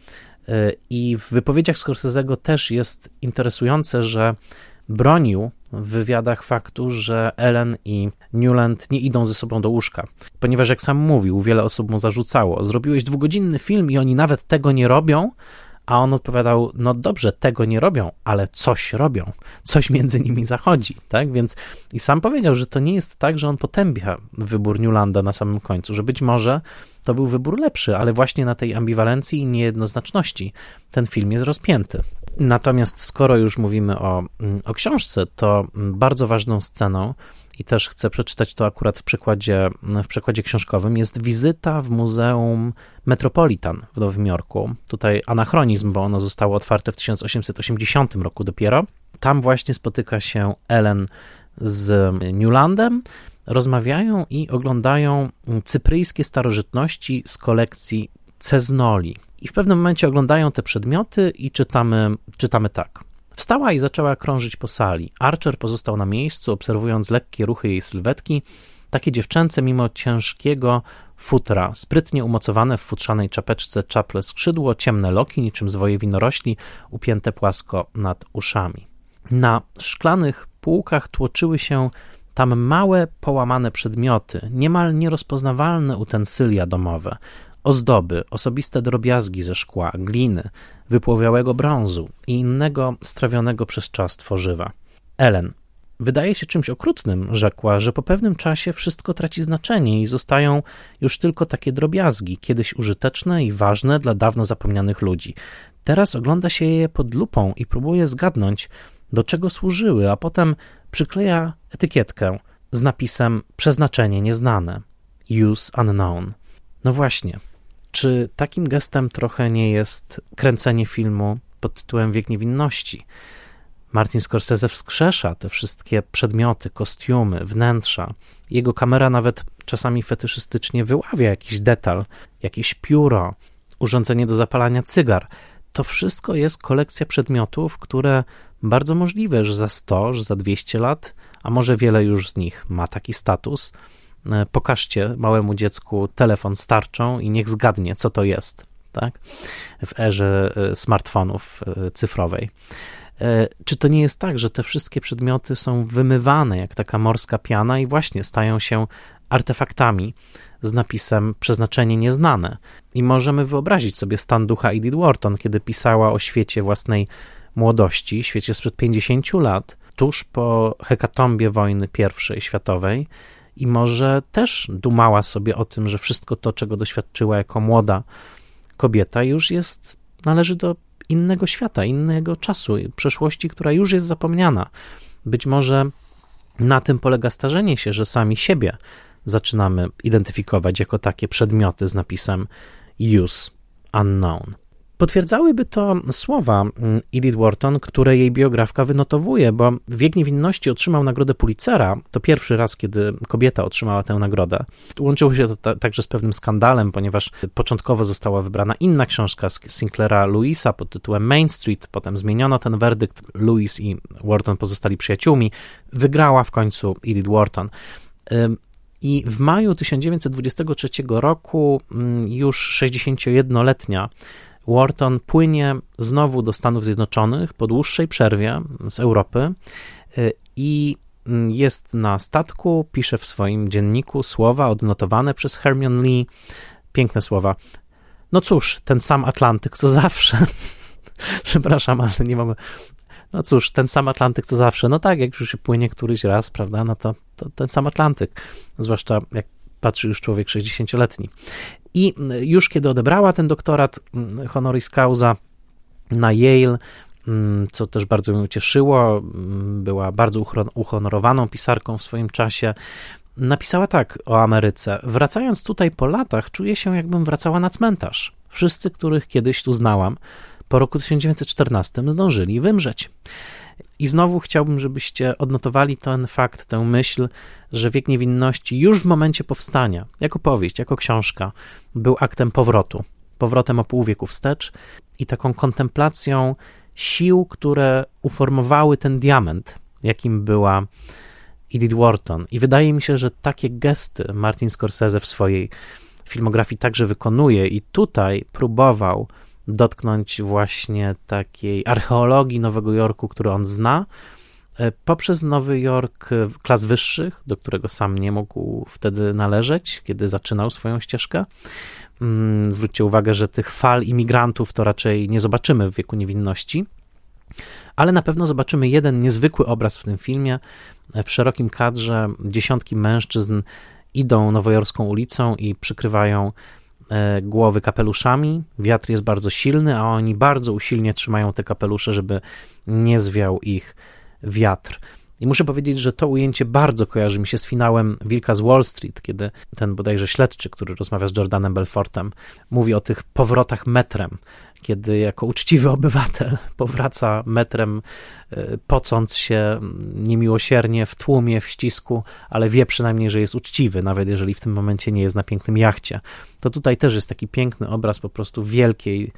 Y, I w wypowiedziach Scorsese'ego też jest interesujące, że bronił w wywiadach faktu, że Ellen i Newland nie idą ze sobą do łóżka. Ponieważ, jak sam mówił, wiele osób mu zarzucało: Zrobiłeś dwugodzinny film i oni nawet tego nie robią, a on odpowiadał: No dobrze, tego nie robią, ale coś robią, coś między nimi zachodzi, tak? Więc i sam powiedział, że to nie jest tak, że on potępia wybór Newlanda na samym końcu, że być może to był wybór lepszy, ale właśnie na tej ambiwalencji i niejednoznaczności ten film jest rozpięty. Natomiast skoro już mówimy o, mm, o książce, to mm, bardzo ważną sceną i też chcę przeczytać to akurat w przykładzie, w przykładzie książkowym, jest wizyta w Muzeum Metropolitan w Nowym Jorku. Tutaj anachronizm, bo ono zostało otwarte w 1880 roku dopiero. Tam właśnie spotyka się Ellen z Newlandem, rozmawiają i oglądają cypryjskie starożytności z kolekcji Ceznoli. I w pewnym momencie oglądają te przedmioty i czytamy, czytamy tak. Wstała i zaczęła krążyć po sali. Archer pozostał na miejscu, obserwując lekkie ruchy jej sylwetki, takie dziewczęce mimo ciężkiego futra, sprytnie umocowane w futrzanej czapeczce czaple skrzydło, ciemne loki, niczym zwoje winorośli, upięte płasko nad uszami. Na szklanych półkach tłoczyły się tam małe, połamane przedmioty, niemal nierozpoznawalne utensylia domowe, ozdoby, osobiste drobiazgi ze szkła, gliny, wypłowiałego brązu i innego strawionego przez czas tworzywa. Ellen, wydaje się czymś okrutnym, rzekła, że po pewnym czasie wszystko traci znaczenie i zostają już tylko takie drobiazgi, kiedyś użyteczne i ważne dla dawno zapomnianych ludzi. Teraz ogląda się je pod lupą i próbuje zgadnąć, do czego służyły, a potem przykleja etykietkę z napisem przeznaczenie nieznane, use unknown. No właśnie, czy takim gestem trochę nie jest kręcenie filmu pod tytułem Wiek Niewinności? Martin Scorsese wskrzesza te wszystkie przedmioty, kostiumy, wnętrza. Jego kamera nawet czasami fetyszystycznie wyławia jakiś detal, jakieś pióro, urządzenie do zapalania cygar. To wszystko jest kolekcja przedmiotów, które bardzo możliwe, że za 100, że za 200 lat, a może wiele już z nich ma taki status, pokażcie małemu dziecku telefon starczą i niech zgadnie, co to jest, tak? W erze e, smartfonów e, cyfrowej. Czy to nie jest tak, że te wszystkie przedmioty są wymywane jak taka morska piana i właśnie stają się artefaktami z napisem przeznaczenie nieznane? I możemy wyobrazić sobie stan ducha Edith Wharton, kiedy pisała o świecie własnej młodości, świecie sprzed 50 lat, tuż po hekatombie wojny I światowej, i może też dumała sobie o tym, że wszystko to, czego doświadczyła jako młoda kobieta, już jest, należy do innego świata, innego czasu, przeszłości, która już jest zapomniana. Być może na tym polega starzenie się, że sami siebie zaczynamy identyfikować jako takie przedmioty z napisem use unknown. Potwierdzałyby to słowa mm, Edith Wharton, które jej biografka wynotowuje, bo Wiek Niewinności otrzymał nagrodę Pulitzera. To pierwszy raz, kiedy kobieta otrzymała tę nagrodę. Łączyło się to także z pewnym skandalem, ponieważ początkowo została wybrana inna książka z Sinclaira Lewisa pod tytułem Main Street, potem zmieniono ten werdykt. Lewis i Wharton pozostali przyjaciółmi. Wygrała w końcu Edith Wharton. I w maju 1923 roku mm, już 61-letnia Wharton płynie znowu do Stanów Zjednoczonych po dłuższej przerwie z Europy y, i mm, jest na statku, pisze w swoim dzienniku słowa odnotowane przez Hermione Lee. Piękne słowa. No cóż, ten sam Atlantyk co zawsze. Przepraszam, ale nie mamy. No cóż, ten sam Atlantyk co zawsze. No tak, jak już się płynie któryś raz, prawda, no to, to ten sam Atlantyk. Zwłaszcza jak patrzy już człowiek 60-letni. I już kiedy odebrała ten doktorat mm, honoris causa na Yale, mm, co też bardzo mnie ucieszyło, mm, była bardzo uhonorowaną pisarką w swoim czasie. Napisała tak o Ameryce. Wracając tutaj po latach, czuję się, jakbym wracała na cmentarz. Wszyscy, których kiedyś tu znałam, po roku 1914 zdążyli wymrzeć. I znowu chciałbym, żebyście odnotowali ten fakt, tę myśl, że wiek niewinności już w momencie powstania, jako powieść, jako książka, był aktem powrotu, powrotem o pół wieku wstecz i taką kontemplacją sił, które uformowały ten diament, jakim była Edith Wharton. I wydaje mi się, że takie gesty Martin Scorsese w swojej filmografii także wykonuje i tutaj próbował dotknąć właśnie takiej archeologii Nowego Jorku, który on zna, e, poprzez Nowy Jork klas wyższych, do którego sam nie mógł wtedy należeć, kiedy zaczynał swoją ścieżkę. Mm, zwróćcie uwagę, że tych fal imigrantów to raczej nie zobaczymy w wieku niewinności, ale na pewno zobaczymy jeden niezwykły obraz w tym filmie. W szerokim kadrze dziesiątki mężczyzn idą nowojorską ulicą i przykrywają e, głowy kapeluszami. Wiatr jest bardzo silny, a oni bardzo usilnie trzymają te kapelusze, żeby nie zwiał ich wiatr. I muszę powiedzieć, że to ujęcie bardzo kojarzy mi się z finałem Wilka z Wall Street, kiedy ten bodajże śledczy, który rozmawia z Jordanem Belfortem, mówi o tych powrotach metrem, kiedy jako uczciwy obywatel powraca metrem, e, pocąc się niemiłosiernie w tłumie, w ścisku, ale wie przynajmniej, że jest uczciwy, nawet jeżeli w tym momencie nie jest na pięknym jachcie. To tutaj też jest taki piękny obraz po prostu wielkiej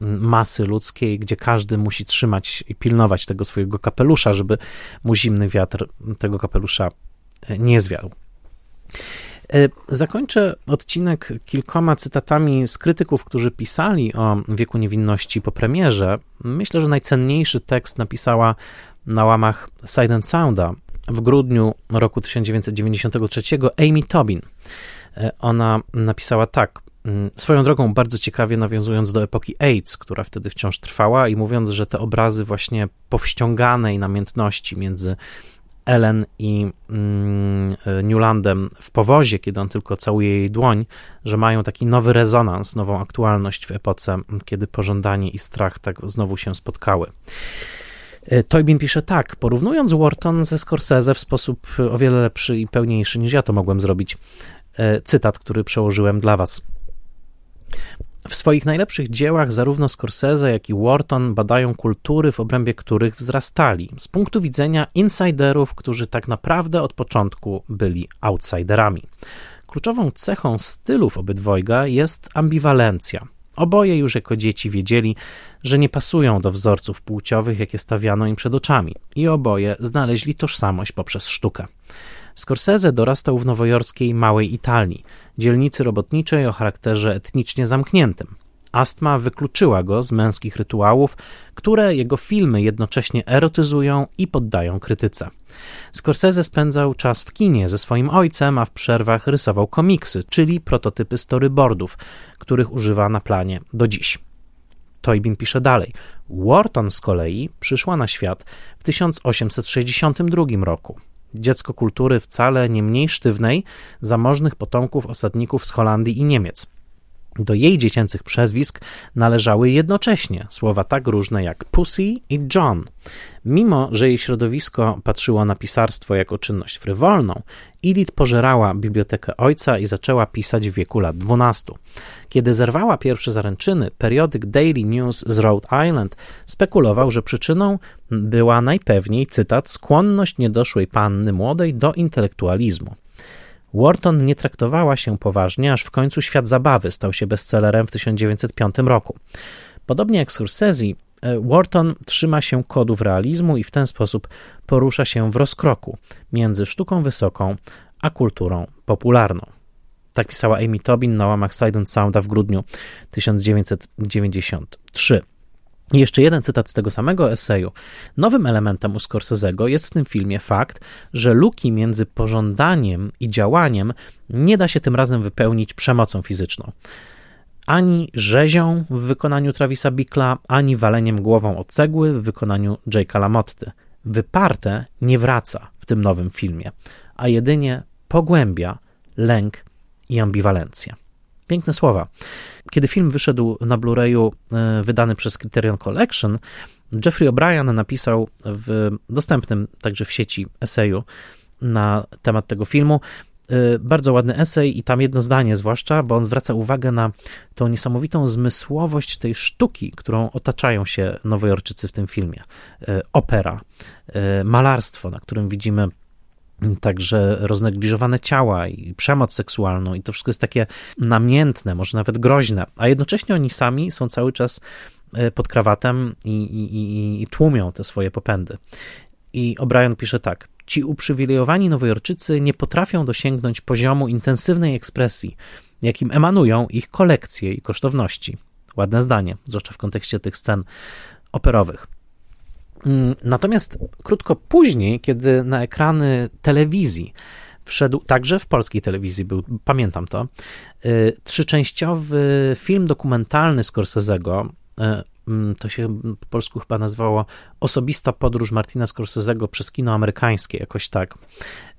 masy ludzkiej, gdzie każdy musi trzymać i pilnować tego swojego kapelusza, żeby mu zimny wiatr tego kapelusza e, nie zwiał. E, zakończę odcinek kilkoma cytatami z krytyków, którzy pisali o wieku niewinności po premierze. Myślę, że najcenniejszy tekst napisała na łamach Silent Sounda w grudniu roku 1993 Amy Tobin. E, ona napisała tak. Mm, swoją drogą, bardzo ciekawie nawiązując do epoki AIDS, która wtedy wciąż trwała, i mówiąc, że te obrazy właśnie powściąganej namiętności między Ellen i mm, Newlandem w powozie, kiedy on tylko całuje jej dłoń, że mają taki nowy rezonans, nową aktualność w epoce, kiedy pożądanie i strach tak znowu się spotkały. E, Toybin pisze tak, porównując Wharton ze Scorsese w sposób o wiele lepszy i pełniejszy niż ja to mogłem zrobić. E, cytat, który przełożyłem dla Was. W swoich najlepszych dziełach zarówno Scorsese, jak i Wharton badają kultury, w obrębie których wzrastali, z punktu widzenia insiderów, którzy tak naprawdę od początku byli outsiderami. Kluczową cechą stylów obydwojga jest ambiwalencja. Oboje już jako dzieci wiedzieli, że nie pasują do wzorców płciowych, jakie stawiano im przed oczami, i oboje znaleźli tożsamość poprzez sztukę. Scorsese dorastał w nowojorskiej Małej Italii, dzielnicy robotniczej o charakterze etnicznie zamkniętym. Astma wykluczyła go z męskich rytuałów, które jego filmy jednocześnie erotyzują i poddają krytyce. Scorsese spędzał czas w kinie ze swoim ojcem, a w przerwach rysował komiksy, czyli prototypy storyboardów, których używa na planie do dziś. Toybin pisze dalej. Wharton z kolei przyszła na świat w 1862 roku dziecko kultury wcale nie mniej sztywnej, zamożnych potomków osadników z Holandii i Niemiec. Do jej dziecięcych przezwisk należały jednocześnie słowa tak różne jak Pussy i John. Mimo, że jej środowisko patrzyło na pisarstwo jako czynność frywolną, Edith pożerała bibliotekę ojca i zaczęła pisać w wieku lat 12. Kiedy zerwała pierwsze zaręczyny, periodyk Daily News z Rhode Island spekulował, że przyczyną była najpewniej, cytat, skłonność niedoszłej panny młodej do intelektualizmu. Wharton nie traktowała się poważnie, aż w końcu Świat Zabawy stał się bestsellerem w 1905 roku. Podobnie jak Scorsese, e, Wharton trzyma się kodów realizmu i w ten sposób porusza się w rozkroku między sztuką wysoką a kulturą popularną. Tak pisała Amy Tobin na łamach Silent Sounda w grudniu 1993. I jeszcze jeden cytat z tego samego eseju. Nowym elementem u Scorsese'ego jest w tym filmie fakt, że luki między pożądaniem i działaniem nie da się tym razem wypełnić przemocą fizyczną. Ani rzezią w wykonaniu Travisa Bickla, ani waleniem głową o cegły w wykonaniu Jake'a LaMotty. Wyparte nie wraca w tym nowym filmie, a jedynie pogłębia lęk i ambiwalencję. Piękne słowa. Kiedy film wyszedł na Blu-rayu e, wydany przez Criterion Collection, Jeffrey O'Brien napisał w dostępnym także w sieci eseju na temat tego filmu e, bardzo ładny esej i tam jedno zdanie zwłaszcza, bo on zwraca uwagę na tą niesamowitą zmysłowość tej sztuki, którą otaczają się Nowojorczycy w tym filmie. E, opera, malarstwo, na którym widzimy także roznegliżowane ciała i przemoc seksualną, i to wszystko jest takie namiętne, może nawet groźne, a jednocześnie oni sami są cały czas e, pod krawatem i, i, i, i tłumią te swoje popędy. I O'Brien pisze tak: Ci uprzywilejowani Nowojorczycy nie potrafią dosięgnąć poziomu intensywnej ekspresji, jakim emanują ich kolekcje i kosztowności. Ładne zdanie, zwłaszcza w kontekście tych scen operowych. Mm, natomiast krótko później, kiedy na ekrany telewizji wszedł, także w polskiej telewizji był, pamiętam to, y, trzyczęściowy film dokumentalny Scorsese'ego, y, mm, to się po polsku chyba nazywało Osobista podróż Martina Scorsese'ego przez kino amerykańskie, jakoś tak.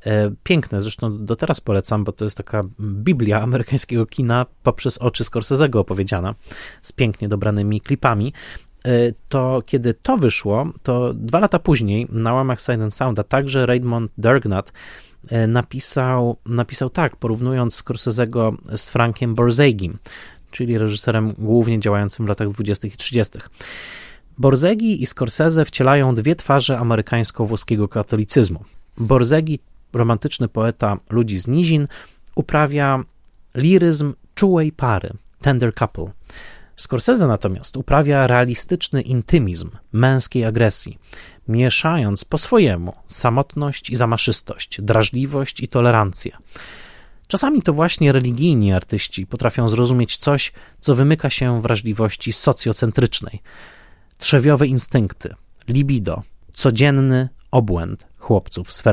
Y, piękne, zresztą do teraz polecam, bo to jest taka biblia amerykańskiego kina poprzez oczy Scorsese'ego opowiedziana, z pięknie dobranymi klipami to kiedy to wyszło, to dwa lata później na łamach Silent Sounda także Raymond Dergnat E, napisał, napisał tak, porównując Scorsese'ego z Frankiem Borzegim, czyli reżyserem głównie działającym w latach 20. i 30. Borzegi i Scorsese wcielają dwie twarze amerykańsko-włoskiego katolicyzmu. Borzegi, romantyczny poeta ludzi z nizin, uprawia liryzm czułej pary, tender couple. Scorsese natomiast uprawia realistyczny intymizm męskiej agresji, mieszając po swojemu samotność i zamaszystość, drażliwość i tolerancję. Czasami to właśnie religijni artyści potrafią zrozumieć coś, co wymyka się wrażliwości socjocentrycznej. Trzewiowe instynkty, libido, codzienny obłęd chłopców z.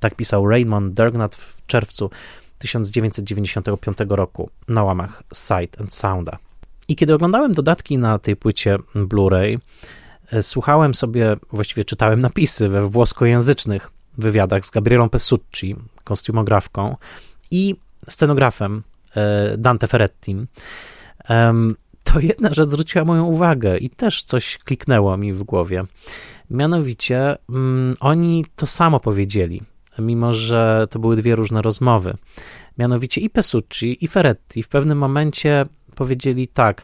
Tak pisał Raymond Dergnat w czerwcu 1995 roku na łamach Sight and Sounda. I kiedy oglądałem dodatki na tej płycie Blu-ray, e, słuchałem sobie, właściwie czytałem napisy we włoskojęzycznych wywiadach z Gabrielą Pesucci, kostiumografką i scenografem e, Dante Ferrettim, to jedna rzecz zwróciła moją uwagę i też coś kliknęło mi w głowie. Mianowicie mm, oni to samo powiedzieli, mimo że to były dwie różne rozmowy. Mianowicie i Pesucci, i Ferretti w pewnym momencie powiedzieli tak.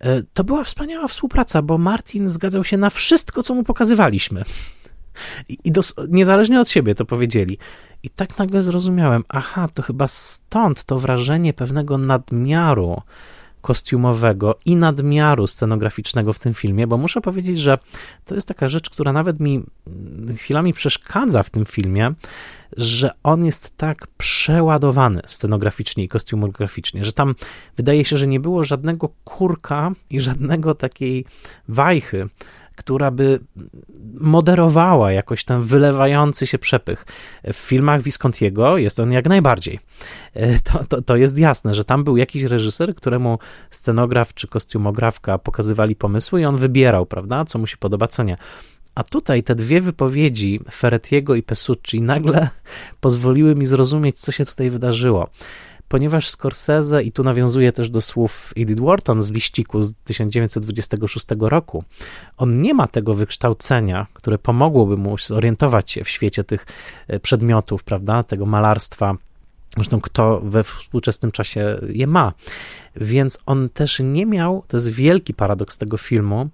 E, to była wspaniała współpraca, bo Martin zgadzał się na wszystko, co mu pokazywaliśmy. I, dos- niezależnie od siebie to powiedzieli. I tak nagle zrozumiałem, aha, to chyba stąd to wrażenie pewnego nadmiaru kostiumowego i nadmiaru scenograficznego w tym filmie, bo muszę powiedzieć, że to jest taka rzecz, która nawet mi chwilami przeszkadza w tym filmie, że on jest tak przeładowany scenograficznie i kostiumograficznie, że tam wydaje się, że nie było żadnego kurka i żadnego takiej wajchy, która by moderowała jakoś ten wylewający się przepych. W filmach Viscontiego jest on jak najbardziej. E, to, to, to jest jasne, że tam był jakiś reżyser, któremu scenograf czy kostiumografka pokazywali pomysły i on wybierał, prawda, co mu się podoba, co nie. A tutaj te dwie wypowiedzi Ferretiego i Pesucci nagle pozwoliły mi zrozumieć, co się tutaj wydarzyło. Ponieważ Scorsese, i tu nawiązuje też do słów Edith Wharton z liściku z 1926 roku, on nie ma tego wykształcenia, które pomogłoby mu zorientować się w świecie tych e, przedmiotów, prawda, tego malarstwa, Zresztą kto we współczesnym czasie je ma. Więc on też nie miał, to jest wielki paradoks tego filmu,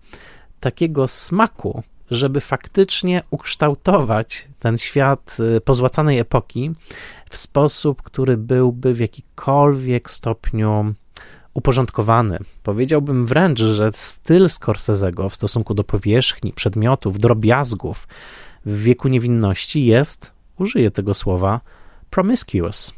takiego smaku żeby faktycznie ukształtować ten świat y, pozłacanej epoki w sposób, który byłby w jakikolwiek stopniu uporządkowany. Powiedziałbym wręcz, że styl Scorsese'ego w stosunku do powierzchni, przedmiotów, drobiazgów w wieku niewinności jest, użyję tego słowa, promiscuous.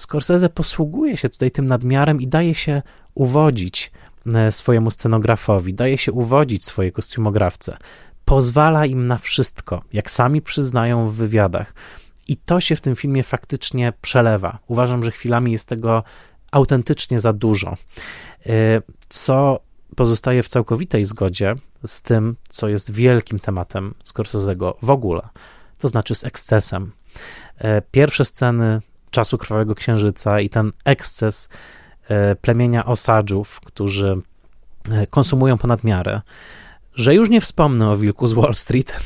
Scorsese posługuje się tutaj tym nadmiarem i daje się uwodzić e, swojemu scenografowi, daje się uwodzić swojej kostiumografce pozwala im na wszystko, jak sami przyznają w wywiadach. I to się w tym filmie faktycznie przelewa. Uważam, że chwilami jest tego autentycznie za dużo, y, co pozostaje w całkowitej zgodzie z tym, co jest wielkim tematem Scorsese'ego w ogóle, to znaczy z ekscesem. Y, pierwsze sceny Czasu Krwawego Księżyca i ten eksces y, plemienia osadżów, którzy konsumują ponad miarę, że już nie wspomnę o Wilku z Wall Street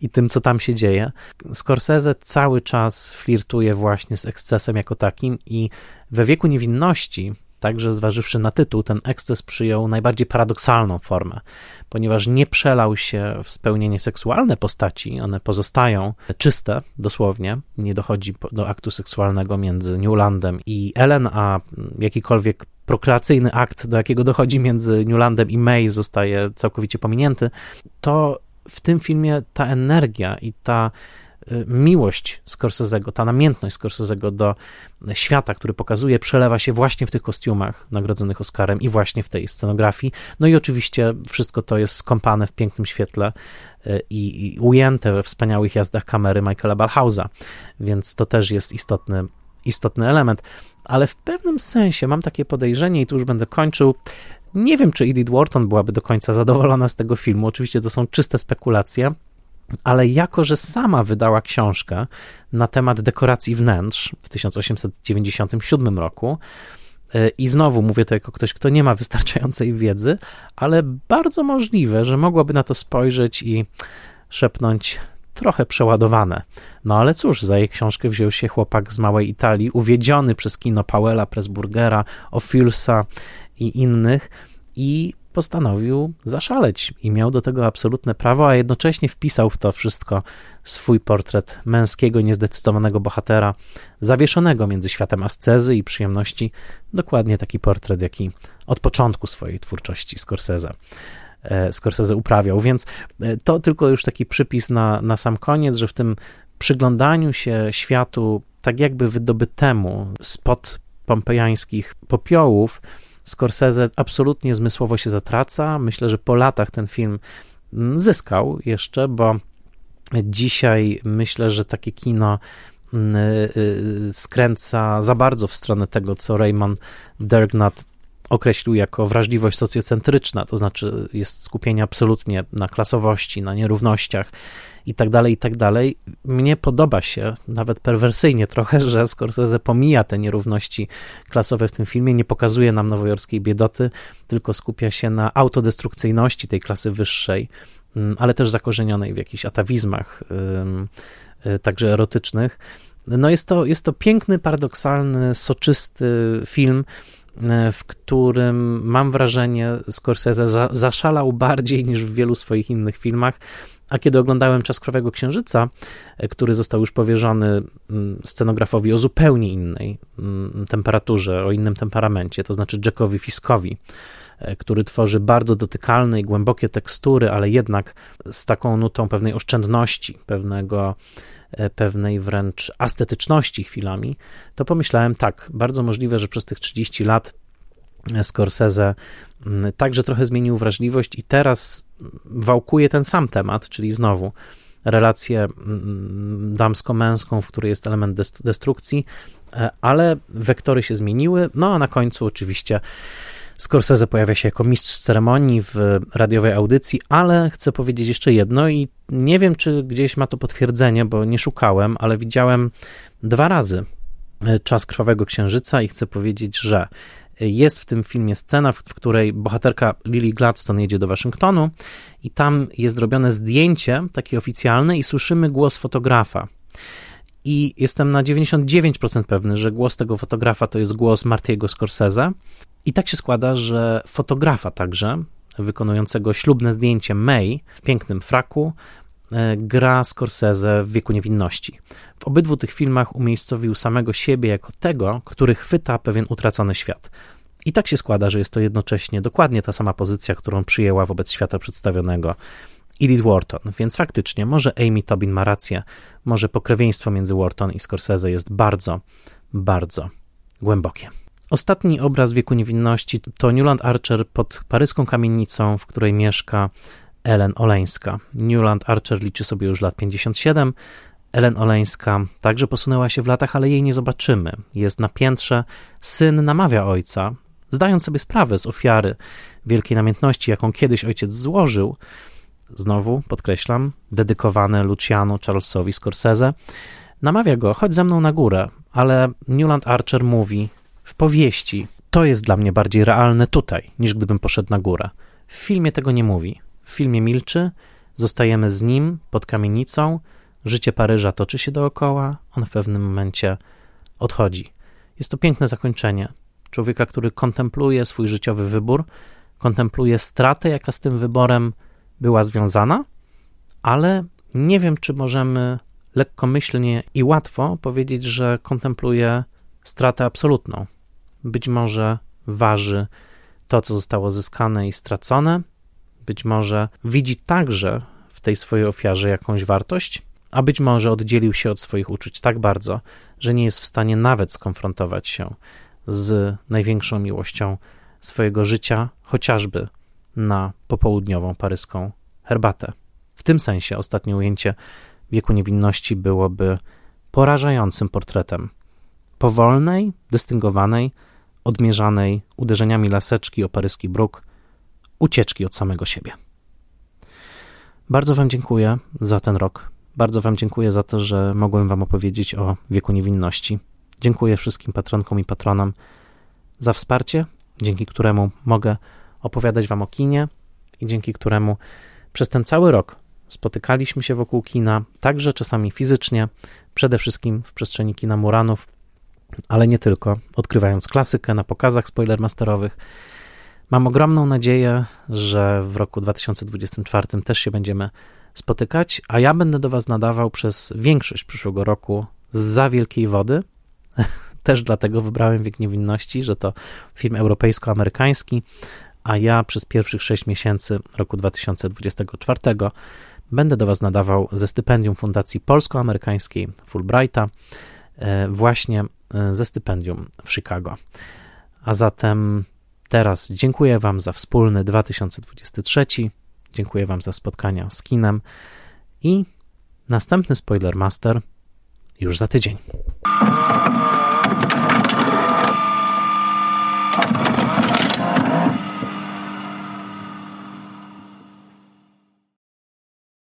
i tym, co tam się dzieje. Scorsese cały czas flirtuje właśnie z ekscesem jako takim i we wieku niewinności, także zważywszy na tytuł, ten eksces przyjął najbardziej paradoksalną formę, ponieważ nie przelał się w spełnienie seksualne postaci, one pozostają czyste, dosłownie, nie dochodzi do aktu seksualnego między Newlandem i Ellen, a jakikolwiek prokreacyjny akt, do jakiego dochodzi między Newlandem i May, zostaje całkowicie pominięty, to w tym filmie ta energia i ta y, miłość Scorsese'ego, ta namiętność Scorsese'ego do świata, który pokazuje, przelewa się właśnie w tych kostiumach nagrodzonych Oscarem i właśnie w tej scenografii. No i oczywiście wszystko to jest skąpane w pięknym świetle y, i, i ujęte we wspaniałych jazdach kamery Michaela Balhausa, więc to też jest istotny, istotny element. Ale w pewnym sensie mam takie podejrzenie, i tu już będę kończył, nie wiem, czy Edith Wharton byłaby do końca zadowolona z tego filmu. Oczywiście to są czyste spekulacje, ale jako, że sama wydała książkę na temat dekoracji wnętrz w 1897 roku, e, i znowu mówię to jako ktoś, kto nie ma wystarczającej wiedzy, ale bardzo możliwe, że mogłaby na to spojrzeć i szepnąć trochę przeładowane. No ale cóż, za jej książkę wziął się chłopak z małej Italii, uwiedziony przez kino Pauela Pressburgera, Ofilsa i innych i postanowił zaszaleć i miał do tego absolutne prawo, a jednocześnie wpisał w to wszystko swój portret męskiego, niezdecydowanego bohatera, zawieszonego między światem ascezy i przyjemności, dokładnie taki portret, jaki od początku swojej twórczości Scorsese. E, Scorsese uprawiał, więc e, to tylko już taki przypis na, na sam koniec, że w tym przyglądaniu się światu tak jakby wydobytemu spod pompejańskich popiołów, Scorsese absolutnie zmysłowo się zatraca. Myślę, że po latach ten film zyskał jeszcze, bo dzisiaj myślę, że takie kino mm, y, y, skręca za bardzo w stronę tego, co Raymond Dergnat określił jako wrażliwość socjocentryczna, to znaczy jest skupienie absolutnie na klasowości, na nierównościach i tak dalej, i tak dalej. Mnie podoba się, nawet perwersyjnie trochę, że Scorsese pomija te nierówności klasowe w tym filmie, nie pokazuje nam nowojorskiej biedoty, tylko skupia się na autodestrukcyjności tej klasy wyższej, mm, ale też zakorzenionej w jakichś atawizmach, y, także erotycznych. No jest to, jest to piękny, paradoksalny, soczysty film, y, w którym mam wrażenie Scorsese zaszalał bardziej niż w wielu swoich innych filmach. A kiedy oglądałem Czas Krwawego Księżyca, e, który został już powierzony mm, scenografowi o zupełnie innej mm, temperaturze, o innym temperamencie, to znaczy Jackowi Fiskowi, e, który tworzy bardzo dotykalne i głębokie tekstury, ale jednak z taką nutą pewnej oszczędności, pewnego, e, pewnej wręcz astetyczności chwilami, to pomyślałem tak, bardzo możliwe, że przez tych 30 lat Scorsese mm, także trochę zmienił wrażliwość i teraz wałkuje ten sam temat, czyli znowu relację mm, damsko-męską, w której jest element destrukcji, e, ale wektory się zmieniły, no a na końcu oczywiście Scorsese pojawia się jako mistrz ceremonii w radiowej audycji, ale chcę powiedzieć jeszcze jedno i nie wiem, czy gdzieś ma to potwierdzenie, bo nie szukałem, ale widziałem dwa razy Czas Krwawego Księżyca i chcę powiedzieć, że jest w tym filmie scena, w, której bohaterka Lily Gladstone jedzie do Waszyngtonu i tam jest zrobione zdjęcie takie oficjalne i słyszymy głos fotografa. I jestem na 99% pewny, że głos tego fotografa to jest głos Martiego Scorsese. I tak się składa, że fotografa także, wykonującego ślubne zdjęcie May w pięknym fraku, gra Scorsese w wieku niewinności. W obydwu tych filmach umiejscowił samego siebie jako tego, który chwyta pewien utracony świat. I tak się składa, że jest to jednocześnie dokładnie ta sama pozycja, którą przyjęła wobec świata przedstawionego Edith Wharton, więc faktycznie może Amy Tobin ma rację, może pokrewieństwo między Wharton i Scorsese jest bardzo, bardzo głębokie. Ostatni obraz wieku niewinności to Newland Archer pod paryską kamienicą, w której mieszka Ellen Oleńska. Newland Archer liczy sobie już lat 57, Ellen Oleńska także posunęła się w latach, ale jej nie zobaczymy. Jest na piętrze. Syn namawia ojca, zdając sobie sprawę z ofiary wielkiej namiętności, jaką kiedyś ojciec złożył. Znowu podkreślam, dedykowane Luciano Charlesowi Scorsese. Namawia go, chodź ze mną na górę, ale Newland Archer mówi w powieści: To jest dla mnie bardziej realne tutaj, niż gdybym poszedł na górę. W filmie tego nie mówi. W filmie milczy, zostajemy z nim pod kamienicą Życie Paryża toczy się dookoła, on w pewnym momencie odchodzi. Jest to piękne zakończenie. Człowieka, który kontempluje swój życiowy wybór, kontempluje stratę, jaka z tym wyborem była związana, ale nie wiem, czy możemy lekkomyślnie i łatwo powiedzieć, że kontempluje stratę absolutną. Być może waży to, co zostało zyskane i stracone, być może widzi także tej swojej ofiarze jakąś wartość, a być może oddzielił się od swoich uczuć tak bardzo, że nie jest w stanie nawet skonfrontować się z największą miłością swojego życia, chociażby na popołudniową paryską herbatę. W tym sensie ostatnie ujęcie wieku niewinności byłoby porażającym portretem powolnej, dystyngowanej, odmierzanej uderzeniami laseczki o paryski bruk, ucieczki od samego siebie. Bardzo Wam dziękuję za ten rok. Bardzo Wam dziękuję za to, że mogłem Wam opowiedzieć o wieku niewinności. Dziękuję wszystkim patronkom i patronom za wsparcie, dzięki któremu mogę opowiadać Wam o kinie i dzięki któremu przez ten cały rok spotykaliśmy się wokół kina, także czasami fizycznie, przede wszystkim w przestrzeni kina Muranów, ale nie tylko, odkrywając klasykę na pokazach spoilermasterowych. Mam ogromną nadzieję, że w roku 2024 też się będziemy spotykać, a ja będę do Was nadawał przez większość przyszłego roku za wielkiej wody. Też dlatego wybrałem Wiek Niewinności, że to film europejsko-amerykański, a ja przez pierwszych 6 miesięcy roku 2024 będę do Was nadawał ze stypendium Fundacji Polsko-Amerykańskiej Fulbrighta, e, właśnie e, ze stypendium w Chicago. A zatem teraz dziękuję Wam za wspólny 2023, dziękuję Wam za spotkania z kinem i następny Spoiler Master już za tydzień.